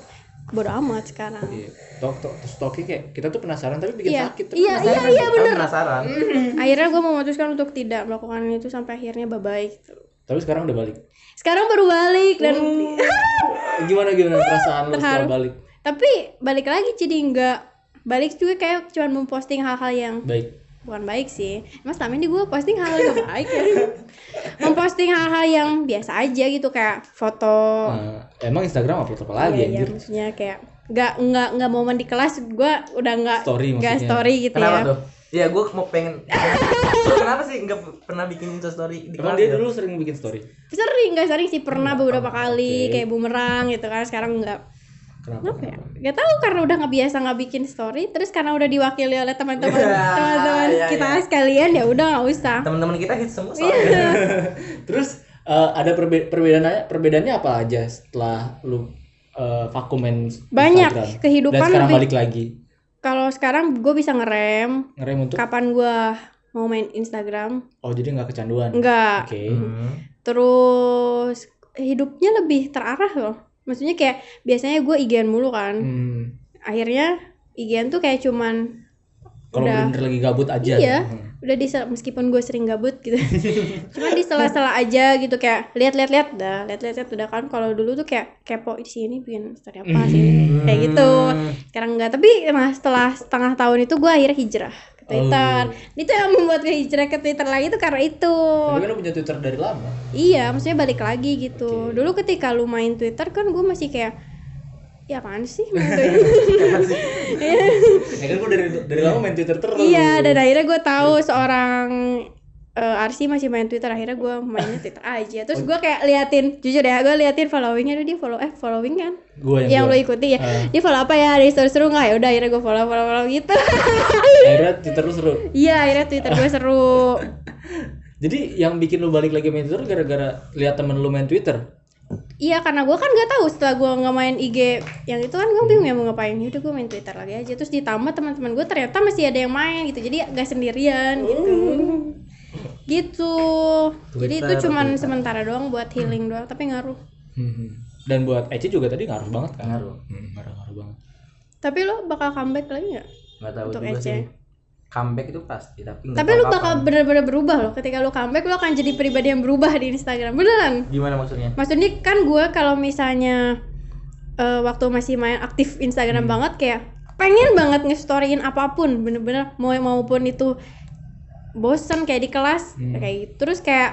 bodo amat sekarang Iya. Tok tok stalking kayak kita tuh penasaran tapi bikin iya sakit. Iya iya iya Kita bener Penasaran. <laughs> akhirnya gue memutuskan untuk tidak melakukan itu sampai akhirnya bye bye gitu. Tapi sekarang udah balik. sekarang baru balik dan Gimana gimana perasaan lu setelah balik? tapi balik lagi jadi nggak balik juga kayak cuma memposting hal-hal yang Baik. bukan baik sih mas selama ini gue posting hal yang baik ya <laughs> memposting hal-hal yang biasa aja gitu kayak foto Nah, emang Instagram upload apa lagi Iya, iya, anjir? maksudnya kayak nggak nggak nggak momen di kelas gue udah nggak Story nggak maksudnya. story gitu Kenapa ya tuh? Iya, gue mau pengen. <laughs> Kenapa sih nggak pernah bikin Insta story di Emang kelas dia ya? dulu sering bikin story. sering nggak sering sih pernah beberapa kali kayak bumerang gitu kan sekarang nggak Kenapa? apa ya nggak tahu karena udah nggak biasa nggak bikin story terus karena udah diwakili oleh teman-teman Iya, teman-teman iya, kita iya. sekalian ya udah nggak usah Temen-temen kita hit semua Iya. soalnya. <laughs> Terus eh, ada perbe perbedaannya perbedaannya apa aja setelah lu eh, vakum main Banyak. Instagram? Kehidupan Dan sekarang lebih- balik lagi. kalau sekarang gue bisa ngerem Ngerem untuk kapan gue mau main Instagram Oh, jadi nggak kecanduan. enggak Oke. Hmm. terus hidupnya lebih terarah loh maksudnya kayak biasanya gue IGN mulu kan Hmm. akhirnya IGN tuh kayak cuman Kalau Udah. bener-bener lagi gabut aja. Iya. Hmm. udah di meskipun gue sering gabut gitu <laughs> cuman di sela-sela aja gitu kayak lihat-lihat-lihat dah lihat-lihat udah kan kalau dulu tuh kayak kepo di sini bikin story apa sih Hmm. kayak gitu sekarang enggak tapi nah setelah setengah tahun itu gue akhirnya hijrah Twitter Oh. itu yang membuat gue hijrah ke Twitter lagi tuh karena itu Tapi kan lu punya Twitter dari lama. iya maksudnya balik lagi gitu Oke. dulu ketika lu main Twitter kan gue masih kayak ya apaan sih <laughs> main Twitter <laughs> Ya kan gua dari dari lama main Twitter terus. Iya, dan akhirnya gue tahu seorang eh Arsi masih main Twitter akhirnya gue mainnya Twitter aja. Terus gue kayak liatin jujur ya gue liatin followingnya dia follow eh following kan Gua yang, yang gua. lo ikuti ya? Ah. dia follow apa ya? Ada seru-seru nggak? Ya udah akhirnya gue follow follow follow gitu. <laughs> Akhirnya Twitter lu seru. iya akhirnya Twitter gue seru. <laughs> Jadi yang bikin lu balik lagi main Twitter gara-gara lihat temen lu main Twitter. iya karena gue kan nggak tahu setelah gue nggak main IG yang itu kan gue bingung ya mau ngapain. Yaudah gue main Twitter lagi aja. Terus ditambah teman-teman gue ternyata masih ada yang main gitu. Jadi gak sendirian gitu gitu jadi itu Twitter, cuman Twitter. sementara doang buat healing doang tapi ngaruh Hmm. Dan buat Eci juga tadi ngaruh banget kan? Ngaruh. Hmm, ngaruh, ngaruh banget. Tapi lo bakal comeback lagi nggak? nggak tahu Untuk juga Ece. sih comeback itu pasti tapi nggak Tapi tahu lo bakal bener-bener berubah loh. Ketika lo comeback lo akan jadi pribadi yang berubah di Instagram. Beneran. gimana maksudnya Maksudnya kan gue kalau misalnya eh, waktu masih main aktif Instagram Hmm. banget kayak pengen banget nge-storyin apa pun bener-bener mau maupun itu bosen kayak di kelas Hmm. kayak gitu. Terus kayak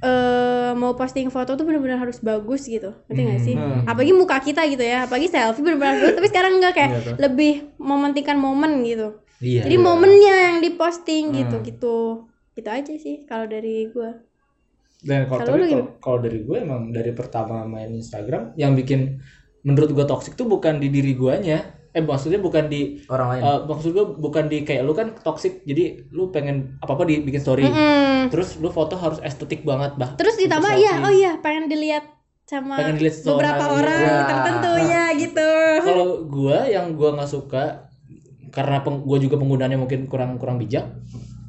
eh mau posting foto tuh bener-bener harus bagus gitu ngerti nggak sih Hmm. apalagi muka kita gitu ya apalagi selfie bener-bener bagus tapi sekarang enggak kayak Iya lebih mementingkan momen gitu Iya. jadi momennya yang diposting gitu Hmm. gitu gitu aja sih kalau dari gua Dan kalau kalau kalau dari gue emang dari pertama main Instagram yang bikin menurut gue toxic tuh bukan di diri guanya. Eh maksudnya bukan di orang lain eh, maksud gue bukan di kayak lu kan toxic jadi lu pengen apa-apa dibikin story. Mm-mm. Terus lu foto harus estetik banget bah. terus ditambah iya selfie. oh iya pengen dilihat sama Pengen dilihat beberapa seseorang, orang iya. tertentu ya gitu Kalau gua yang gua nggak suka karena peng, gua juga penggunaannya mungkin kurang kurang bijak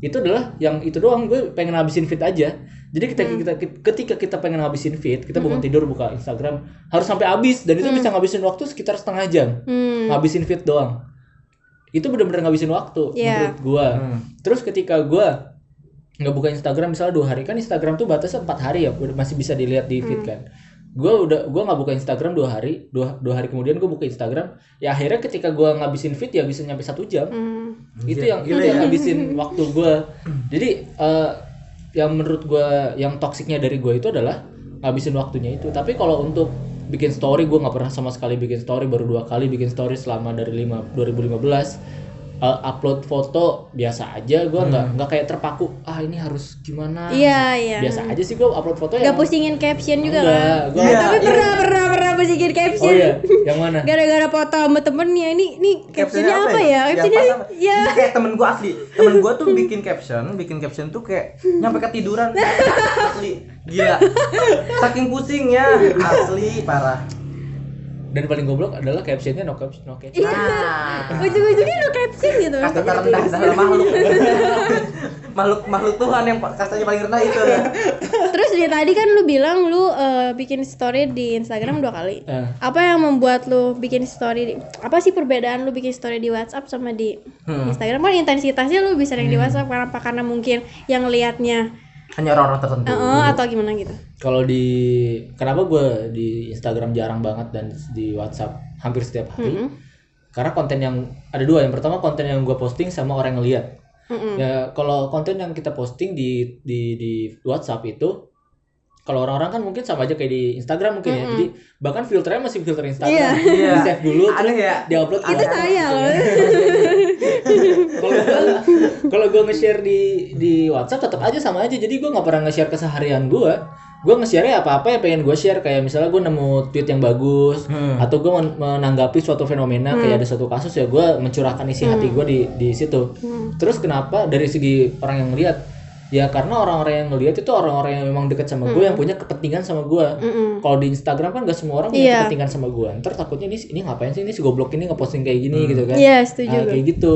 itu adalah yang itu doang. Gue pengen habisin feed aja. Jadi kita, Hmm. kita ketika kita pengen habisin feed kita bangun tidur buka Instagram harus sampai habis. Dan itu bisa ngabisin waktu sekitar setengah jam. Hmm. ngabisin feed doang. Itu bener-bener ngabisin waktu Iya. menurut gua. Hmm. terus ketika gua nggak buka Instagram misalnya dua hari kan Instagram tuh batasnya empat hari ya masih bisa dilihat di feed kan gua udah gua nggak buka Instagram dua hari dua, dua hari kemudian gua buka Instagram. Ya akhirnya ketika gua ngabisin feed ya bisa nyampe satu jam. Hmm. itu Gila- yang gila itu yang ya. ngabisin <laughs> waktu gua. Jadi eh, yang menurut gua yang toksiknya dari gua itu adalah ngabisin waktunya itu. Tapi kalau untuk bikin story gua nggak pernah sama sekali bikin story baru dua kali bikin story selama dari lima 2015 Upload foto biasa aja gua nggak nggak kayak terpaku ah ini harus gimana? Iya iya. Biasa aja sih gua upload foto Gak yang pusingin caption juga Enggak, kan? gua- Iya, tapi iya. pernah pernah pernah pusingin oh caption iya yang mana? <laughs> Gara-gara foto sama temennya ini ini captionnya apa ya? Yang captionnya ya Itu kayak temen gua asli. Temen gua tuh <laughs> bikin caption bikin caption tuh kayak nyampe ketiduran. <laughs> Asli gila. Saking pusingnya. Asli parah dan paling goblok adalah captionnya no caption no caption. Nah ujung-ujungnya lo caption gitu. Kasta terendah dalam makhluk. <laughs> Makhluk makhluk Tuhan yang kastanya paling rendah itu. Terus dia tadi kan lu bilang lu eh, bikin story di Instagram dua kali. Eh, apa yang membuat lu bikin story di, apa sih perbedaan lu bikin story di WhatsApp sama di Hmm. Instagram? Kan intensitasnya lu bisa yang di WhatsApp karena apa karena mungkin yang liatnya hanya orang-orang tertentu. Eh, eh, atau gimana gitu? Kalau di kenapa gue di Instagram jarang banget dan di WhatsApp hampir setiap hari? Mm-mm. karena konten yang ada dua. Yang pertama konten yang gue posting sama orang yang lihat. Mm-mm. ya kalau konten yang kita posting di di di WhatsApp itu kalau orang-orang kan mungkin sama aja kayak di Instagram mungkin ya. Jadi bahkan filternya masih filter Instagram. Iya. Iya. di save dulu terus ya? diupload itu saya loh <laughs> kalau gue kalau gue nge-share di di WhatsApp tetap aja sama aja. Jadi gue nggak pernah nge-share keseharian gue gue nge-share ya apa apa yang pengen gue share. Kayak misalnya gue nemu tweet yang bagus Hmm. atau gue men- menanggapi suatu fenomena kayak ada suatu kasus ya gue mencurahkan isi hati gue di di situ. Hmm. terus kenapa dari segi orang yang ngelihat ya karena orang-orang yang ngelihat itu orang-orang yang memang dekat sama gue yang punya kepentingan sama gue Mm-mm. kalau di Instagram kan gak semua orang punya Iya. kepentingan sama gue ntar takutnya ini ini ngapain sih? Ini si goblok ini ngeposting kayak gini gitu kan? Iya setuju Ah, gue. kayak gitu.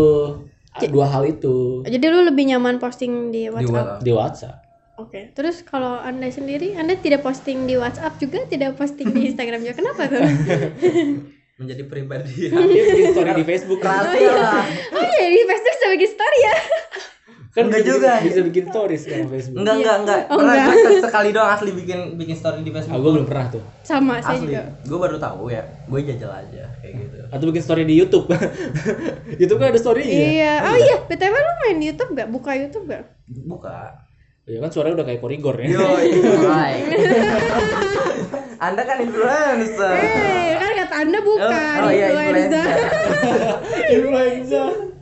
Ah, dua hal itu. Jadi lu lebih nyaman posting di di WhatsApp? Di WhatsApp. Oke, terus kalau anda sendiri, anda tidak posting di WhatsApp juga, tidak posting di <laughs> Instagram juga, kenapa tuh? <laughs> menjadi pribadi. Dia bikin story di Facebook. Rahasia lah. Oh iya, di Facebook bikin story ya? <laughs> kan Enggak juga. bisa bikin stories sekarang Facebook. Enggak enggak enggak. Oh, pernah enggak. sekali doang asli bikin bikin story di ah Facebook gue belum pernah tuh. Sama, saya asli. juga. gue baru tahu ya. Gue jajal aja kayak gitu. Atau bikin story di YouTube. <laughs> YouTube kan ada storynya. Iya, oh iya, BTW lu main YouTube gak? Buka YouTube gak? buka. Ya kan suaranya udah kayak korigor ya. Yo <laughs> <laughs> anda kan influencer. Eh, kan kata anda bukan. Oh, oh iya influencer. influencer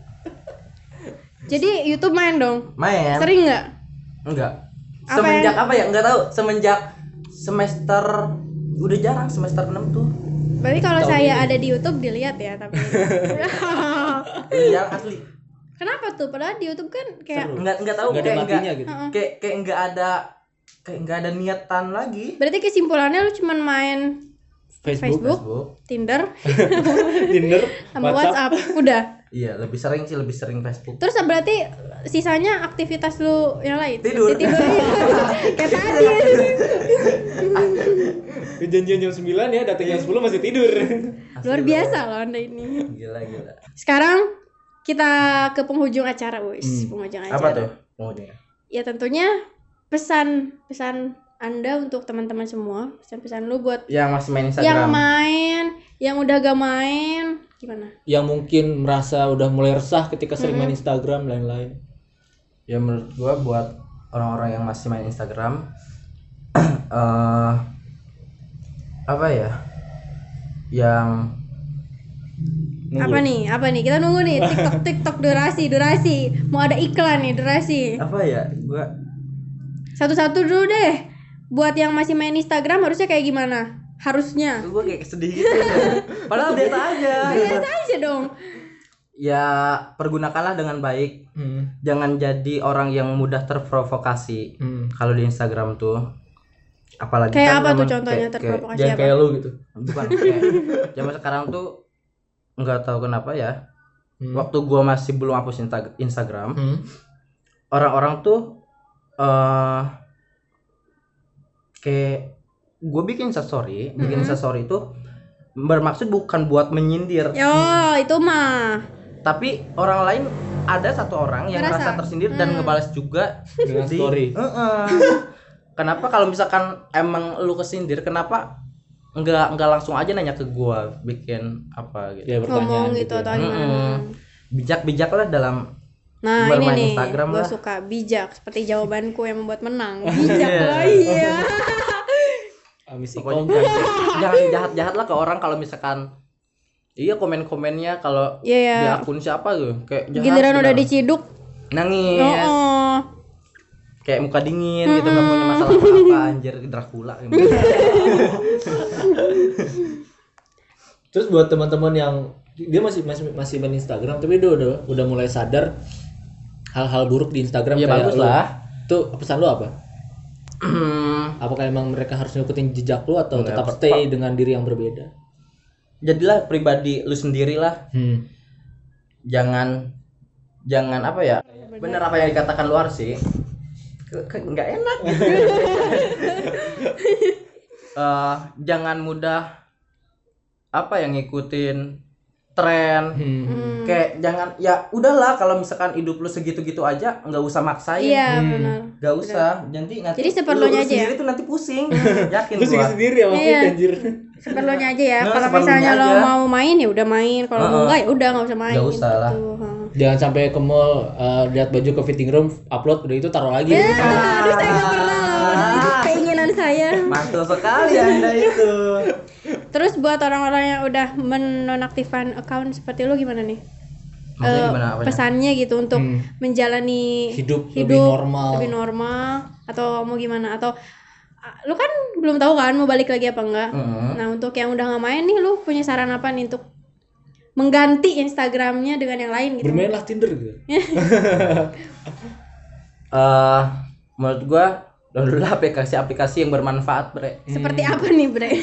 Jadi YouTube main dong? main Sering nggak? enggak Apa semenjak apa ya enggak tahu semenjak semester udah jarang semester 6 tuh Berarti kalau saya ini. ada di YouTube dilihat ya tapi. jarang <laughs> asli Kenapa tuh? Padahal di YouTube kan kayak Seru. enggak enggak tahu nggak ada kayak enggak matinya gitu kayak kayak enggak ada kayak enggak ada niatan lagi Berarti kesimpulannya lu cuman main Facebook, Facebook, Facebook Tinder, <laughs> Tinder <laughs> sama WhatsApp, WhatsApp. Udah. Iya lebih sering sih lebih sering Facebook Terus berarti sisanya aktivitas lu yang lain? Tidur. Tidur. <laughs> kayak tadi. janjian jam 9 ya datang jam 10 masih tidur Luar biasa loh Anda ini. gila gila Sekarang kita ke penghujung acara, Wis. Hmm. Penghujung acara. apa tuh maunya Ya tentunya pesan pesan Anda untuk teman-teman semua, pesan-pesan lu buat yang masih main yang Instagram main, yang udah gak main, gimana? yang mungkin merasa udah mulai resah ketika sering main Instagram lain-lain ya menurut gua buat orang-orang yang masih main Instagram <clears throat> eh apa ya yang Nunggu. Apa nih? Apa nih? Kita nunggu nih TikTok <laughs> TikTok durasi, durasi. Mau ada iklan nih, durasi. apa ya gua Satu-satu dulu deh. Buat yang masih main Instagram harusnya kayak gimana? Harusnya. gua kayak sedih gitu <laughs> padahal biasa aja Biasa aja dong. ya pergunakanlah dengan baik Hmm. jangan jadi orang yang mudah terprovokasi Hmm. kalau di Instagram tuh apalagi Kayak kan apa tuh zaman- contohnya kayak- kayak- terprovokasi apa? kayak lu gitu bukan kayak zaman sekarang tuh nggak tahu kenapa ya Hmm. waktu gua masih belum hapus Insta- Instagram Hmm. orang-orang tuh eh kayak gue bikin story bikin Mm-mm. story itu bermaksud bukan buat menyindir Yo, itu mah. tapi orang lain ada satu orang yang merasa tersindir dan Hmm. ngebalas juga dengan di- story Heeh. <laughs> kenapa kalau misalkan emang lu kesindir kenapa nggak nggak langsung aja nanya ke gua bikin apa gitu ya pertanyaan Ngomong gitu ya. atau gimana. Bijak-bijak lah dalam Nah Bermain ini nih, Instagram gue lah. suka bijak seperti jawabanku yang membuat menang. <laughs> Bijak Iya. lah iya. <laughs> Amis pokoknya ikom jangan, <laughs> jangan jahat-jahat lah ke orang kalau misalkan iya komen-komennya kalau Iya ya. di akun siapa tuh kayak jahat Giliran udah bener. diciduk. nangis Oh, oh. kayak muka dingin gitu nggak punya masalah apa-apa anjir Dracula <laughs> terus buat teman-teman yang dia masih masih masih main Instagram tapi dia udah udah mulai sadar hal-hal buruk di Instagram ya kayak bagus lah tuh pesan lu apa apakah emang mereka harus ngikutin jejak lu atau Enggak, tetap stay dengan diri yang berbeda? Jadilah pribadi lu sendiri lah. Hmm. jangan jangan apa ya? Bener apa yang dikatakan luar sih. Ke- ke- nggak enak. Gitu <laughs> Eh, jangan mudah apa yang ngikutin tren Hmm. Hmm. kayak jangan ya udahlah kalau misalkan hidup lu segitu-gitu aja nggak usah maksain Iya Hmm. benar. nggak usah nanti nanti Jadi seperlunya lu, lu aja ya? sendiri tuh nanti pusing yakin Lu sih gua sendiri sama Iya. Anjir Seperlunya aja ya. Nah, Kalau misalnya lo aja. mau main ya udah main. Kalau mau Heeh. enggak ya udah nggak usah main. Nggak usah lah. gitu. Heeh. jangan sampai ke mall eh, lihat baju ke fitting room upload udah itu taruh lagi Ya, <laughs> aduh saya nggak pernah loh. Keinginan saya. mantul sekali anda itu Terus buat orang-orang yang udah menonaktifkan account seperti lu gimana nih? maksudnya Eh, gimana apanya pesannya gitu untuk Hmm. menjalani hidup, lebih normal lebih normal atau mau gimana atau lu kan belum tahu kan mau balik lagi apa enggak Mm. nah untuk yang udah nggak main nih lu punya saran apa nih untuk mengganti Instagramnya dengan yang lain gitu bermainlah Tinder gitu <laughs> eh menurut gua download aplikasi-aplikasi yang bermanfaat bre seperti apa nih bre <laughs>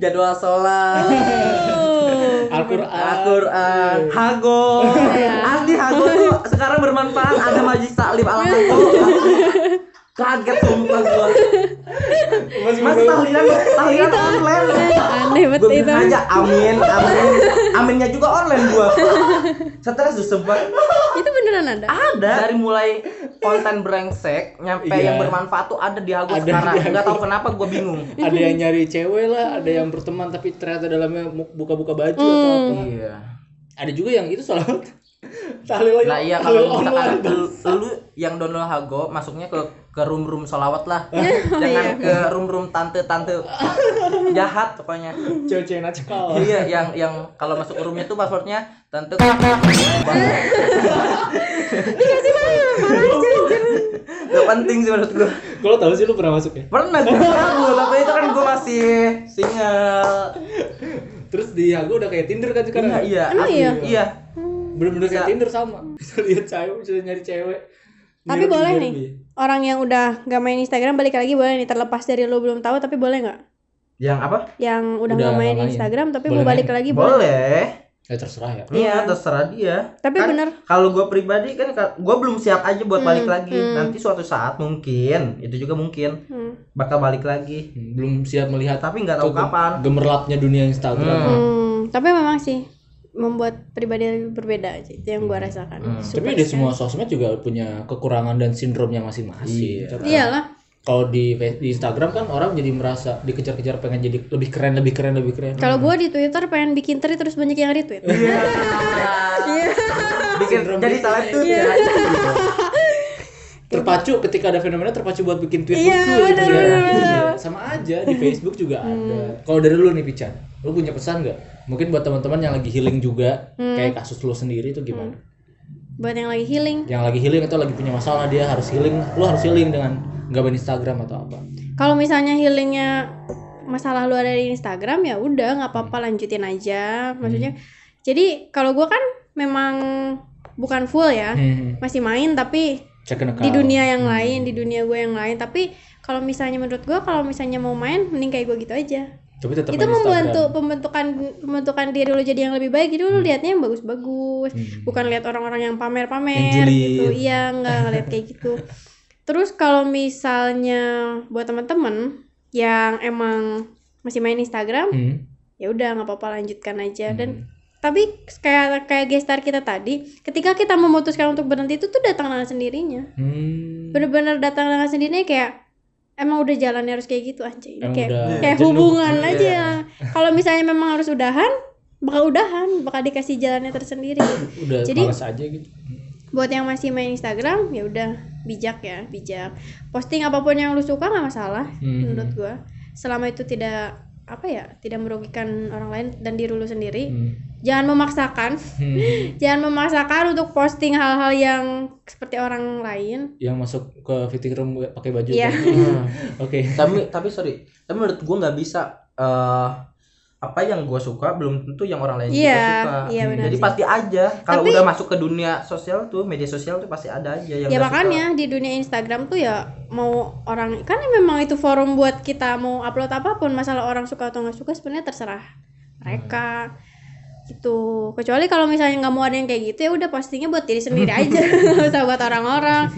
jadwal sholat oh. Al-Quran. Al-Quran, Hago, Iya. asli Hago tuh sekarang bermanfaat. Ada majlis taklim ala Hago. <laughs> Kaget sumpah gua. Masih Mas tahlilan, tahlilan online. aneh Gue banget itu aja amin, amin, aminnya juga online gua. Stres tuh sumpah. itu beneran ada Ada dari mulai konten brengsek nyampe Iya. yang bermanfaat tuh ada di Hago Ada sekarang. Nggak tahu kenapa gua bingung. ada yang nyari cewek lah, ada yang berteman tapi ternyata dalamnya buka-buka baju atau apa. Iya. Ada juga yang itu soal tahlil. Nah iya kalau misalkan lu, lu yang download Hago masuknya ke ke room room solawat lah, Oh, <laughs> jangan iya. ke room room tante tante jahat pokoknya. cewek-cewek nakal. iya yang yang kalau masuk roomnya tuh passwordnya tante. <laughs> Gak penting sih menurut gua. Kalau tahu sih lu pernah masuk ya? Pernah gue tahu, tapi itu kan gua masih single. Terus di aku udah kayak Tinder kan sekarang. Iya iya. Iya? Iya. Bener-bener kayak. Tinder sama. Bisa lihat cewek, bisa nyari cewek. Tapi boleh nih dia. orang yang udah nggak main Instagram balik lagi boleh nih terlepas dari lo belum tahu tapi boleh nggak Yang apa? yang udah Udah nggak main main. Instagram tapi Boleh mau balik main. lagi boleh Boleh. Ya terserah ya. Iya, terserah dia. tapi Kan bener Kalau gue pribadi kan gue belum siap aja buat Hmm, balik lagi. hmm. Nanti suatu saat mungkin, itu juga mungkin hmm. bakal balik lagi. Belum siap melihat Tapi nggak tahu kapan. gemerlapnya dunia Instagram. Hmm. Hmm, tapi memang sih membuat pribadi berbeda aja itu yang gua rasakan Hmm. Super Tapi di semua sosmed juga punya kekurangan dan sindromnya masing-masing. Iya. Contoh- iyalah Kalau di di Instagram kan orang jadi merasa dikejar-kejar pengen jadi lebih keren, lebih keren, lebih keren. kalau gua di Twitter pengen bikin tweet terus banyak yang retweet Iya. Bikin Sindrom jadi gitu. salah tuh. Iya. <laughs> <laughs> terpacu ketika ada fenomena terpacu buat bikin tweet Iya, lucu gitu ya. Iya, sama aja di Facebook juga ada. Kalau dari lu nih Pican, lu punya pesan nggak? Mungkin buat teman-teman yang lagi healing juga, kayak kasus lu sendiri itu gimana? buat yang lagi healing Yang lagi healing atau lagi punya masalah dia harus healing, lu harus healing dengan nggak main Instagram atau apa? kalau misalnya healingnya masalah lu ada di Instagram ya udah nggak apa-apa lanjutin aja maksudnya jadi kalau gua kan memang bukan full ya Hmm, masih main tapi. Di dunia yang lain di dunia gue yang lain. Tapi kalau misalnya menurut gue kalau misalnya mau main mending kayak gue gitu aja. Tapi tetap itu membantu Instagram. pembentukan pembentukan diri lo jadi yang lebih baik. Jadi lo liatnya yang bagus-bagus. Hmm. bukan lihat orang-orang yang pamer-pamer gitu. Iya nggak ngeliat kayak gitu. Terus kalau misalnya buat teman-teman yang emang masih main Instagram Hmm. ya udah nggak apa-apa lanjutkan aja. Hmm. dan tapi kayak kayak gestar kita tadi ketika kita memutuskan untuk berhenti itu tuh datang dengan sendirinya Hmm. bener-bener datang dengan sendirinya kayak emang udah jalannya harus kayak gitu Emang kayak udah kayak jenuh. hubungan Iya. aja kalau misalnya memang harus udahan bakal udahan bakal dikasih jalannya tersendiri Udah Jadi- aja gitu. buat yang masih main Instagram ya udah bijak ya bijak posting apa pun yang lu suka nggak masalah Hmm. menurut gua selama itu tidak apa ya tidak merugikan orang lain dan diri lu sendiri Hmm. jangan memaksakan Hmm. <laughs> jangan memaksakan untuk posting hal-hal yang seperti orang lain Yang masuk ke fitting room pakai baju. Iya. kan? <laughs> Hmm. Oke. tapi tapi sorry tapi menurut gue nggak bisa eh apa yang gue suka belum tentu yang orang lain Iya, juga suka. iya benar jadi sih. pasti aja. Kalau udah masuk ke dunia sosial tuh media sosial tuh pasti ada aja yang ya makanya di dunia Instagram tuh ya mau orang kan memang itu forum buat kita mau upload apa pun masalah orang suka atau nggak suka sebenarnya terserah mereka gitu. Kecuali kalau misalnya nggak mau ada yang kayak gitu ya udah postingnya buat diri sendiri <laughs> aja <laughs> nggak usah buat orang-orang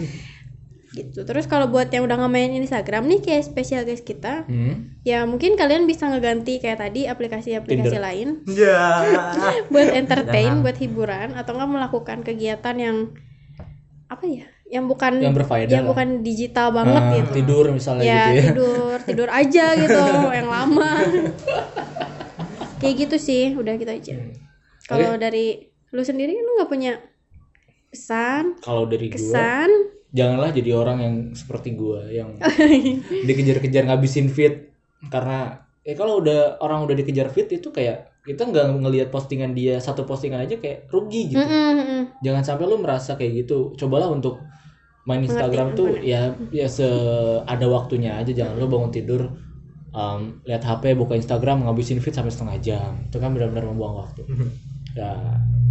gitu terus kalau buat yang udah nggak main Instagram nih kayak spesial guys kita Hmm. ya mungkin kalian bisa ngeganti kayak tadi aplikasi-aplikasi Tinder. lain <laughs> ya <laughs> buat entertain buat hiburan atau nggak melakukan kegiatan yang apa ya yang bukan Yang berfaedah yang lah. bukan digital banget Ah, gitu Tidur misalnya ya gitu ya. tidur tidur aja gitu <laughs> yang lama kayak gitu sih udah gitu aja Hmm. kalau dari lu sendiri lu nggak punya pesan Kalau dari gua, kesan janganlah jadi orang yang seperti gua yang <laughs> dikejar-kejar ngabisin fit karena ya kalau udah orang udah dikejar fit itu kayak kita nggak ngelihat postingan dia satu postingan aja kayak rugi gitu. Mm-mm, mm-mm. Jangan sampai lu merasa kayak gitu. Cobalah untuk main Mengerti, Instagram tuh bener. ya ya se ada waktunya aja jangan lu bangun tidur um, lihat HP buka Instagram ngabisin feed sampai setengah jam itu kan benar-benar membuang waktu <laughs> ya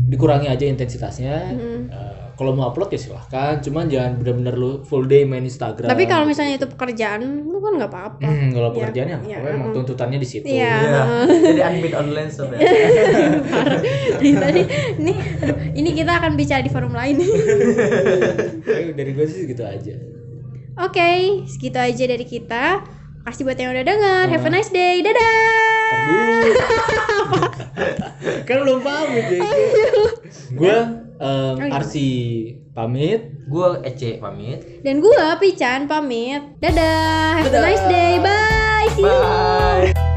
dikurangi aja intensitasnya Mm. Eh, kalau mau upload ya silahkan cuman jangan benar-benar lu full day main Instagram Tapi kalau misalnya itu pekerjaan, lu kan nggak apa-apa. Hmm, kalau Ya, pekerjaannya ya, apa emang tuntutannya di situ Iya. Iya. <laughs> Jadi admin online sob ya. <laughs> Parah. Dari tadi ini aduh, ini kita akan bicara di forum lain. Eh, dari gue sih gitu aja Oke, segitu aja dari kita. Kasih buat yang udah denger. Have a nice day. Dadah. Dulu. kan belum pamit ya gue um, Oh, iya. Arsi pamit Gue Ece pamit. Dan gua Pican pamit. Dadah. Have a Dadah. nice day. Bye. See you. Bye.